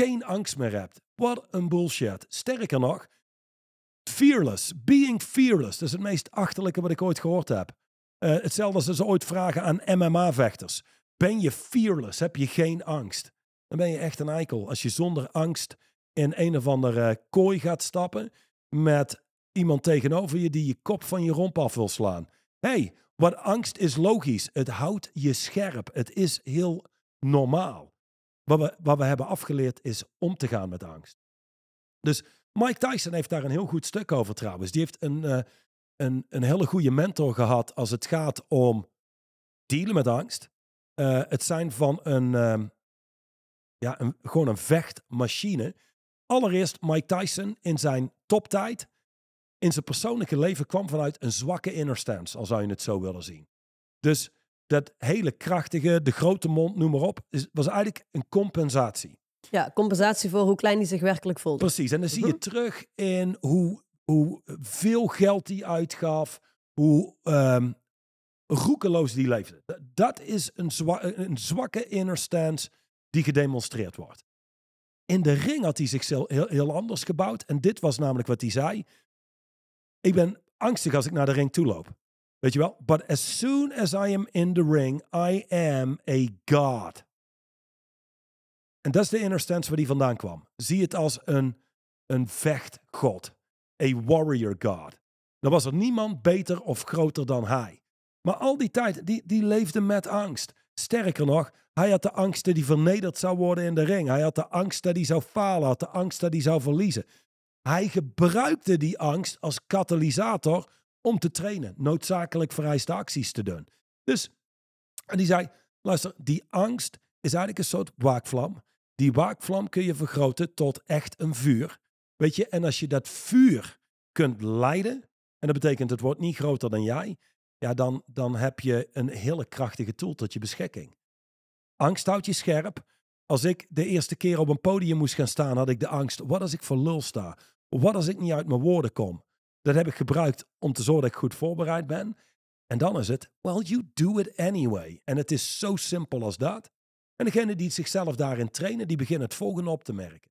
Geen angst meer hebt. Wat een bullshit. Sterker nog, fearless. Being fearless. Dat is het meest achterlijke wat ik ooit gehoord heb. Eh, hetzelfde als ze ooit vragen aan MMA-vechters. Ben je fearless? Heb je geen angst? Dan ben je echt een eikel. Als je zonder angst in een of andere kooi gaat stappen met iemand tegenover je die je kop van je romp af wil slaan. hey, wat angst is logisch. Het houdt je scherp. Het is heel normaal. Wat we, wat hebben afgeleerd is om te gaan met angst. Dus Mike Tyson heeft daar een heel goed stuk over trouwens. Die heeft een, eh, een, een hele goede mentor gehad als het gaat om dealen met angst. Eh, het zijn van een, ehm, ja, een, gewoon een vechtmachine. Allereerst Mike Tyson in zijn toptijd. In zijn persoonlijke leven kwam vanuit een zwakke inner stance, al zou je het zo willen zien. Dus dat hele krachtige, de grote mond, noem maar op, is, was eigenlijk een compensatie. Ja, compensatie voor hoe klein hij zich werkelijk voelt. Precies, en dan zie je Mhm. terug in hoe, hoe veel geld hij uitgaf, hoe ehm, roekeloos die leefde. Dat- Dat is een, zwa- een zwakke inner stance die gedemonstreerd wordt. In de ring had hij zichzelf heel, heel anders gebouwd. En dit was namelijk wat hij zei. Ik ben angstig als ik naar de ring toe loop. Weet je wel? But as soon as I am in the ring, I am a god. En dat is de inner waar die vandaan kwam. Zie het als een, een vechtgod. A warrior god. Dan was er niemand beter of groter dan hij. Maar al die tijd, die, die leefde met angst. Sterker nog, hij had de angst dat hij vernederd zou worden in de ring. Hij had de angst dat hij zou falen, had de angst dat hij zou verliezen. Hij gebruikte die angst als katalysator om te trainen. Noodzakelijk vereiste acties te doen. Dus, en die zei, luister, die angst is eigenlijk een soort waakvlam. Die waakvlam kun je vergroten tot echt een vuur. Weet je, en als je dat vuur kunt leiden, en dat betekent het wordt niet groter dan jij, ja, dan, dan heb je een hele krachtige tool tot je beschikking. Angst houdt je scherp. Als ik de eerste keer op een podium moest gaan staan, had ik de angst, wat als ik voor lul sta? Wat als ik niet uit mijn woorden kom? Dat heb ik gebruikt om te zorgen dat ik goed voorbereid ben. En dan is het, well, you do it anyway. En het is zo simpel als dat. En degene die zichzelf daarin trainen, die beginnen het volgende op te merken.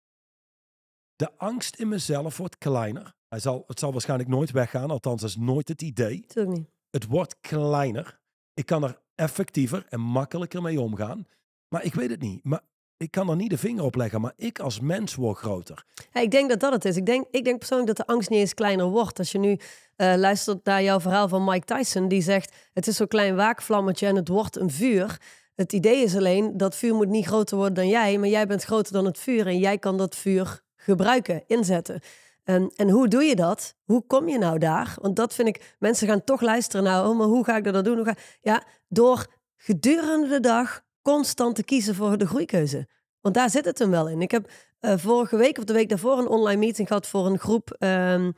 De angst in mezelf wordt kleiner. Hij zal, het zal waarschijnlijk nooit weggaan, althans dat is nooit het idee. Niet. Het wordt kleiner. Ik kan er effectiever en makkelijker mee omgaan. Maar ik weet het niet. Maar ik kan er niet de vinger op leggen. Maar ik als mens word groter. Ik denk dat dat het is. Ik denk, ik denk persoonlijk dat de angst niet eens kleiner wordt. Als je nu eh, luistert naar jouw verhaal van Mike Tyson, die zegt: Het is zo'n klein waakvlammetje en het wordt een vuur. Het idee is alleen dat vuur moet niet groter worden dan jij, maar jij bent groter dan het vuur en jij kan dat vuur gebruiken, inzetten. En, en hoe doe je dat? Hoe kom je nou daar? Want dat vind ik, mensen gaan toch luisteren naar, oh, maar hoe ga ik dat doen? Hoe ga... Ja, door gedurende de dag constant te kiezen voor de groeikeuze. Want daar zit het hem wel in. Ik heb eh, vorige week of de week daarvoor een online meeting gehad voor een groep. ehm,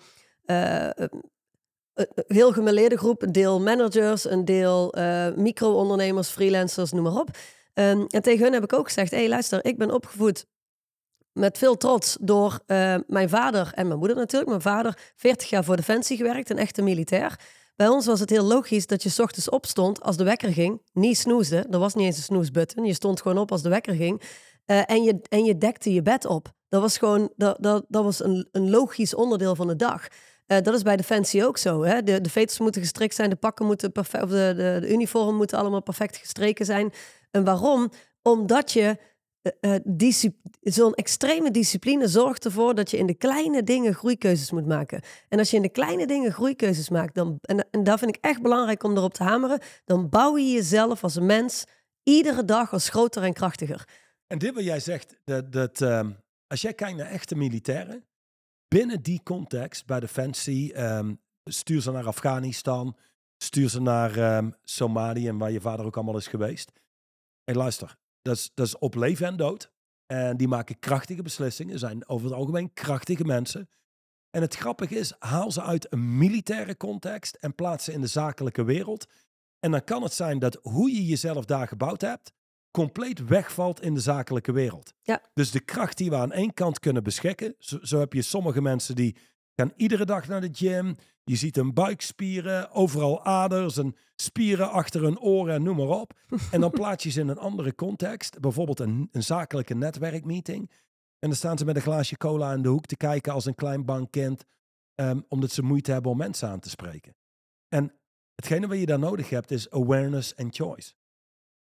eh, een heel gemêleerde groep. Een deel managers, een deel eh, micro-ondernemers, freelancers, noem maar op. Ehm, en tegen hun heb ik ook gezegd: hé, hey, luister, ik ben opgevoed met veel trots door mijn vader en mijn moeder natuurlijk. Mijn vader, 40 jaar voor Defensie gewerkt, een echte militair. Bij ons was het heel logisch dat je ochtends opstond als de wekker ging. Niet snoesde, er was niet eens een snoesbutton. Je stond gewoon op als de wekker ging. Eh, en, je, en je dekte je bed op. Dat was gewoon dat, dat, dat was een, een logisch onderdeel van de dag. Eh, dat is bij Defensie ook zo. Hè? De, de veters moeten gestrikt zijn, de pakken moeten perfect, of de, de, de uniformen moeten allemaal perfect gestreken zijn. En waarom? Omdat je discip- zo'n extreme discipline zorgt ervoor dat je in de kleine dingen groeikeuzes moet maken. En als je in de kleine dingen groeikeuzes maakt, dan, en, en daar vind ik echt belangrijk om erop te hameren, dan bouw je jezelf als een mens iedere dag als groter en krachtiger. En dit wat jij zegt, dat, dat ehm, als jij kijkt naar echte militairen, binnen die context bij Defensie, ehm stuur ze naar Afghanistan, stuur ze naar ehm, Somalië en waar je vader ook allemaal is geweest. En luister, dat is, dat is op leven en dood. En die maken krachtige beslissingen, zijn over het algemeen krachtige mensen. En het grappige is, haal ze uit een militaire context en plaats ze in de zakelijke wereld. En dan kan het zijn dat hoe je jezelf daar gebouwd hebt, compleet wegvalt in de zakelijke wereld. Ja. Dus de kracht die we aan één kant kunnen beschikken, zo, zo heb je sommige mensen die gaan iedere dag naar de gym. Je ziet hun buikspieren, overal aders en spieren achter hun oren en noem maar op. En dan plaats je ze in een andere context, bijvoorbeeld een, een zakelijke netwerkmeeting. En dan staan ze met een glaasje cola in de hoek te kijken als een klein bankkind, ehm, omdat ze moeite hebben om mensen aan te spreken. En hetgene wat je daar nodig hebt is awareness and choice.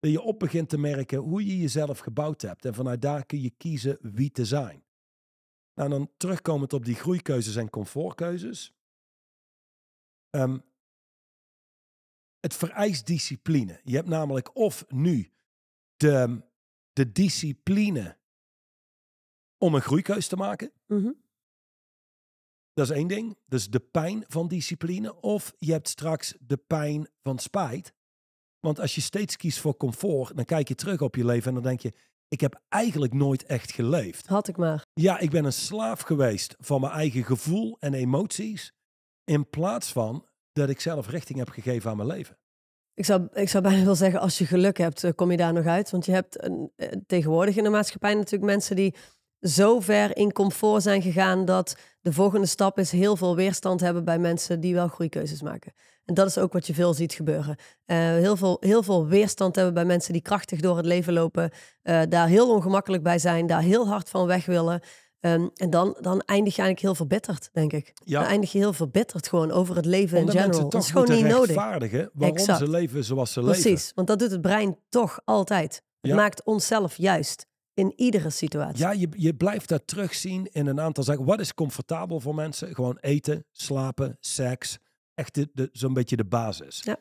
Dat je op begint te merken hoe je jezelf gebouwd hebt. En vanuit daar kun je kiezen wie te zijn. Nou, dan terugkomend op die groeikeuzes en comfortkeuzes. Ehm, het vereist discipline. Je hebt namelijk of nu de, de discipline om een groeikeus te maken. Mhm. Dat is één ding. Dus de pijn van discipline. Of je hebt straks de pijn van spijt. Want als je steeds kiest voor comfort, dan kijk je terug op je leven en dan denk je, ik heb eigenlijk nooit echt geleefd. Had ik maar. Ja, ik ben een slaaf geweest van mijn eigen gevoel en emoties. In plaats van dat ik zelf richting heb gegeven aan mijn leven. Ik zou, ik zou bijna wel zeggen, als je geluk hebt, eh, kom je daar nog uit. Want je hebt een, eh, tegenwoordig in de maatschappij natuurlijk mensen die zo ver in comfort zijn gegaan dat de volgende stap is heel veel weerstand hebben bij mensen die wel groeikeuzes maken. En dat is ook wat je veel ziet gebeuren. Eh, heel, veel, heel veel weerstand hebben bij mensen die krachtig door het leven lopen, eh, daar heel ongemakkelijk bij zijn, daar heel hard van weg willen. Ehm, en dan, dan eindig je eigenlijk heel verbitterd, denk ik. Ja. Dan eindig je heel verbitterd gewoon over het leven Omdat in general. Dat is gewoon niet nodig. waarom Exact. ze leven zoals ze leven. Precies, want dat doet het brein toch altijd. Het maakt onszelf juist in iedere situatie. Ja, je, je blijft dat terugzien in een aantal zaken. Wat is comfortabel voor mensen? Gewoon eten, slapen, seks. Echt de, de, zo'n beetje de basis. Ja.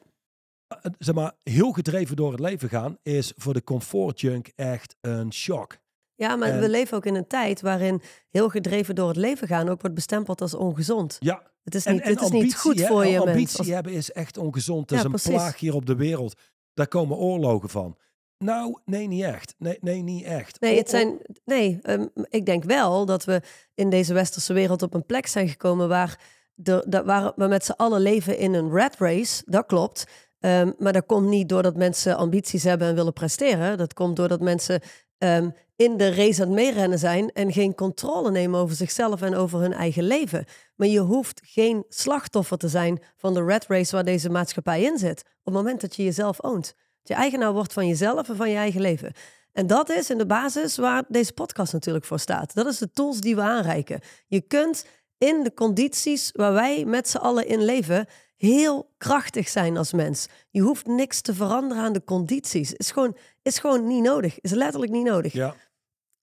Eh, Zeg maar, heel gedreven door het leven gaan is voor de comfort junk echt een shock. Ja, maar En- we leven ook in een tijd waarin heel gedreven door het leven gaan ook wordt bestempeld als ongezond. Ja, Het is niet, en het is niet ambitie, goed hè, voor je ambitie mens. Hebben is echt ongezond. Dat Ja, is een precies. plaag hier op de wereld. Daar komen oorlogen van. Nou, nee, niet echt. Nee, nee niet echt. Nee, het zijn, nee ehm, ik denk wel dat we in deze westerse wereld op een plek zijn gekomen waar, de, dat, waar we met z'n allen leven in een rat race. Dat klopt. Ehm, maar dat komt niet doordat mensen ambities hebben en willen presteren. Dat komt doordat mensen ehm, in de race aan het meerennen zijn en geen controle nemen over zichzelf en over hun eigen leven. Maar je hoeft geen slachtoffer te zijn van de rat race waar deze maatschappij in zit. Op het moment dat je jezelf oont. Dat je eigenaar wordt van jezelf en van je eigen leven. En dat is in de basis waar deze podcast natuurlijk voor staat. Dat is de tools die we aanreiken. Je kunt in de condities waar wij met z'n allen in leven heel krachtig zijn als mens. Je hoeft niks te veranderen aan de condities. Is gewoon, is gewoon niet nodig. Is letterlijk niet nodig. Ja,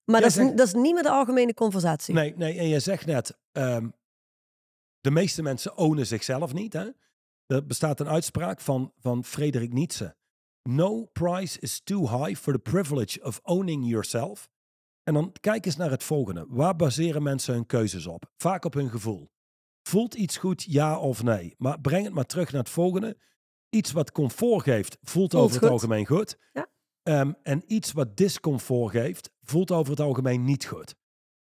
maar dat, zegt- is, dat is niet meer de algemene conversatie. nee, nee. En je zegt net, ehm, de meeste mensen ownen zichzelf niet. Hè? Er bestaat een uitspraak van, van Frederik Nietzsche. No price is too high for the privilege of owning yourself. En dan kijk eens naar het volgende. Waar baseren mensen hun keuzes op? Vaak op hun gevoel. Voelt iets goed, ja of nee? Maar breng het maar terug naar het volgende. Iets wat comfort geeft, voelt, Voelt over het goed. algemeen goed. Ja. Ehm, en iets wat discomfort geeft, voelt over het algemeen niet goed.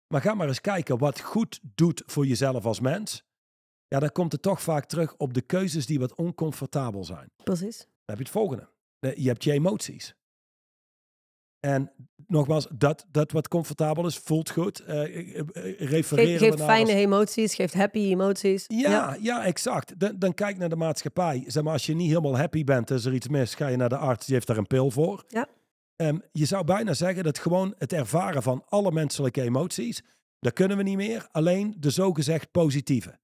Maar ga maar eens kijken wat goed doet voor jezelf als mens. Ja, dan komt het toch vaak terug op de keuzes die wat oncomfortabel zijn. Precies. Dan heb je het volgende. Je hebt je emoties. En nogmaals, dat, dat wat comfortabel is, voelt goed. Eh, eh, eh, refereren geeft fijne als- emoties, geeft happy emoties. ja, ja, exact. Dan, dan kijk naar de maatschappij. Zeg maar, als je niet helemaal happy bent, is er iets mis, ga je naar de arts, die heeft daar een pil voor. Ja. Ehm, je zou bijna zeggen dat gewoon het ervaren van alle menselijke emoties, dat kunnen we niet meer. Alleen de zogezegd positieve. Maar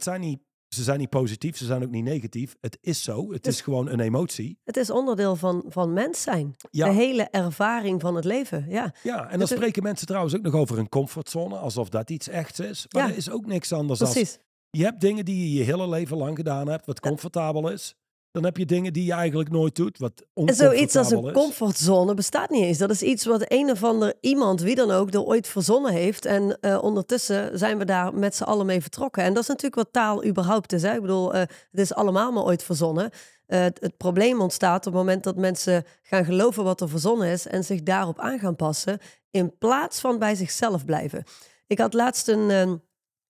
het zijn niet, ze zijn niet positief, ze zijn ook niet negatief. Het is zo, het Dus- is gewoon een emotie. Het is onderdeel van, van mens zijn. Ja. De hele ervaring van het leven. Ja. Ja, en dan Dus het- spreken mensen trouwens ook nog over een comfortzone, alsof dat iets echts is. Maar Ja. dat is ook niks anders dan. Je hebt dingen die je je hele leven lang gedaan hebt, wat comfortabel is. Dan heb je dingen die je eigenlijk nooit doet, wat En zoiets als een is. comfortzone bestaat niet eens. Dat is iets wat een of ander iemand, wie dan ook, er ooit verzonnen heeft. En eh, ondertussen zijn we daar met z'n allen mee vertrokken. En dat is natuurlijk wat taal überhaupt is. Hè? Ik bedoel, eh, het is allemaal maar ooit verzonnen. Eh, het, het probleem ontstaat op het moment dat mensen gaan geloven wat er verzonnen is en zich daarop aan gaan passen, in plaats van bij zichzelf blijven. Ik had laatst een, een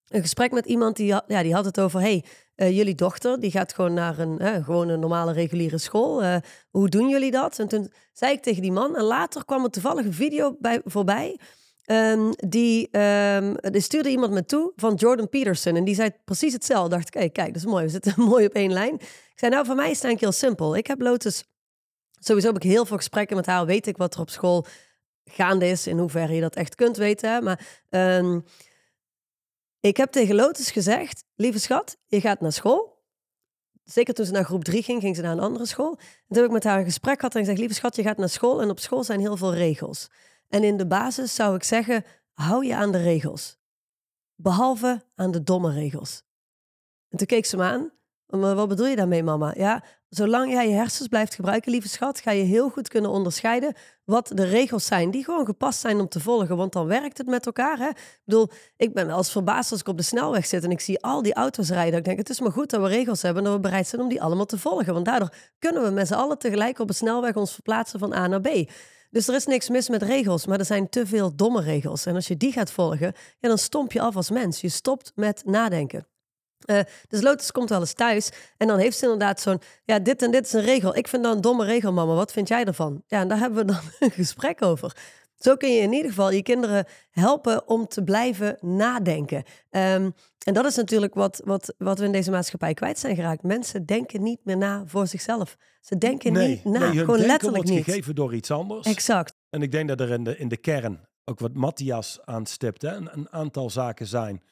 gesprek met iemand die, had- ja, die had het over: hey, eh, jullie dochter die gaat gewoon naar een, een normale reguliere school. Eh, hoe doen jullie dat? En toen zei ik tegen die man, en later kwam er toevallig een video bij, voorbij. ehm, die, die stuurde iemand me toe van Jordan Peterson. En die zei precies hetzelfde. Dacht ik, kijk, dat is mooi. We zitten mooi op één lijn. Ik zei, nou, voor mij is het eigenlijk heel simpel. Ik heb Lotus... Sowieso heb ik heel veel gesprekken met haar. Weet ik wat er op school gaande is. In hoeverre je dat echt kunt weten. Maar ehm, ik heb tegen Lotus gezegd... Lieve schat, je gaat naar school. Zeker toen ze naar groep drie ging, ging ze naar een andere school. En toen heb ik met haar een gesprek gehad en gezegd... Lieve schat, je gaat naar school en op school zijn heel veel regels. En in de basis zou ik zeggen, hou je aan de regels. Behalve aan de domme regels. En toen keek ze me aan. Maar wat bedoel je daarmee, mama? Ja, zolang jij je hersens blijft gebruiken, lieve schat, ga je heel goed kunnen onderscheiden wat de regels zijn die gewoon gepast zijn om te volgen. Want dan werkt het met elkaar. Hè? Ik bedoel, ik ben wel eens verbaasd als ik op de snelweg zit en ik zie al die auto's rijden. Ik denk, het is maar goed dat we regels hebben en dat we bereid zijn om die allemaal te volgen. Want daardoor kunnen we met z'n allen tegelijk op een snelweg ons verplaatsen van A naar B. Dus er is niks mis met regels, maar er zijn te veel domme regels. En als je die gaat volgen, ja, dan stomp je af als mens. Je stopt met nadenken. Eh, dus Lotus komt wel eens thuis en dan heeft ze inderdaad zo'n... Ja, dit en dit is een regel. Ik vind dat een domme regel, mama. Wat vind jij ervan? Ja, en daar hebben we dan een gesprek over. Zo kun je in ieder geval je kinderen helpen om te blijven nadenken. Ehm, en dat is natuurlijk wat, wat, wat we in deze maatschappij kwijt zijn geraakt. Mensen denken niet meer na voor zichzelf. Ze denken nee, niet na, nee, gewoon denken letterlijk wordt niet. gegeven door iets anders. Exact. En ik denk dat er in de, in de kern, ook wat Matthias aanstipt, hè, een, een aantal zaken zijn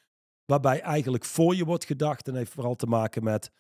waarbij eigenlijk voor je wordt gedacht. En heeft vooral te maken met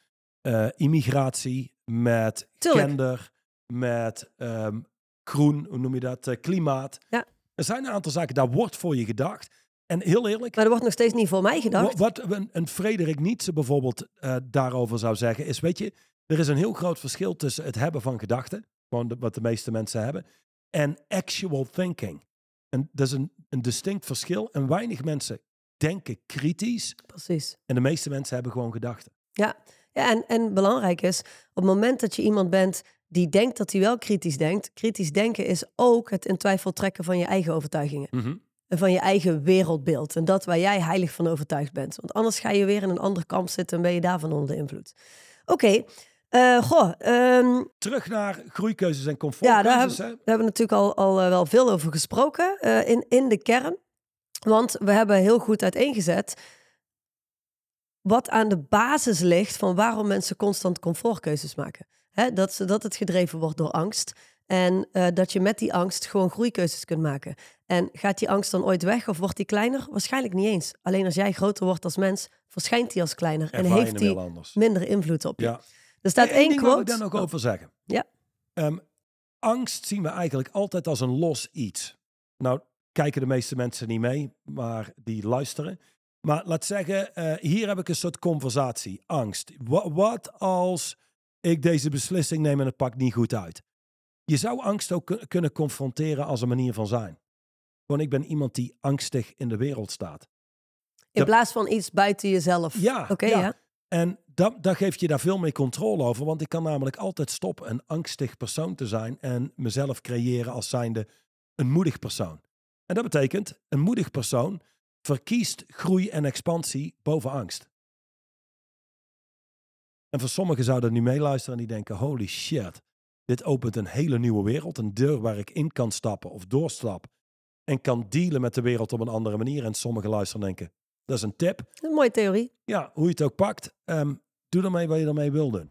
eh, immigratie, met Tuurlijk. gender, met ehm, groen, hoe noem je dat, eh, klimaat. Ja. Er zijn een aantal zaken, daar wordt voor je gedacht. En heel eerlijk, Maar er wordt nog steeds niet voor mij gedacht. Wa- Wat een, een Frederik Nietzsche bijvoorbeeld eh, daarover zou zeggen, is: Weet je, er is een heel groot verschil tussen het hebben van gedachten, gewoon de- wat de meeste mensen hebben, en actual thinking. En dat is een, een distinct verschil. En weinig mensen denken kritisch, Precies. en de meeste mensen hebben gewoon gedachten. Ja, ja en, en belangrijk is, op het moment dat je iemand bent die denkt dat hij wel kritisch denkt, kritisch denken is ook het in twijfel trekken van je eigen overtuigingen. Mhm. En van je eigen wereldbeeld. En dat waar jij heilig van overtuigd bent. Want anders ga je weer in een ander kamp zitten en ben je daarvan onder de invloed. Oké, eh, goh, ehm, Terug naar groeikeuzes en ja, daar, comfortkeuzes. hè? daar hebben we natuurlijk al, al eh, wel veel over gesproken eh, in, in de kern. Want we hebben heel goed uiteengezet wat aan de basis ligt van waarom mensen constant comfortkeuzes maken. Dat, ze, dat het gedreven wordt door angst. En eh, dat je met die angst gewoon groeikeuzes kunt maken. En gaat die angst dan ooit weg of wordt die kleiner? Waarschijnlijk niet eens. Alleen als jij groter wordt als mens, verschijnt die als kleiner. en heeft die minder invloed op je. Ja. Er staat één ding wil ik quote. daar nog over zeggen. Ja. Ehm, angst zien we eigenlijk altijd als een los iets. Nou, kijken de meeste mensen niet mee, maar die luisteren. Maar laat zeggen, eh, hier heb ik een soort conversatie. Angst. Wa- wat als ik deze beslissing neem en het pakt niet goed uit? Je zou angst ook kun- kunnen confronteren als een manier van zijn. Gewoon, ik ben iemand die angstig in de wereld staat. In plaats van iets buiten jezelf. Ja, Oké, ja. ja. En dat, dat geeft je daar veel meer controle over. Want ik kan namelijk altijd stoppen een angstig persoon te zijn en mezelf creëren als zijnde een moedig persoon. En dat betekent, een moedig persoon verkiest groei en expansie boven angst. En voor sommigen zouden nu meeluisteren en die denken, holy shit, dit opent een hele nieuwe wereld. Een deur waar ik in kan stappen of doorstap. En kan dealen met de wereld op een andere manier. En sommigen luisteren en denken, dat is een tip. Een mooie theorie. Ja, hoe je het ook pakt, ehm, doe ermee wat je ermee wil doen.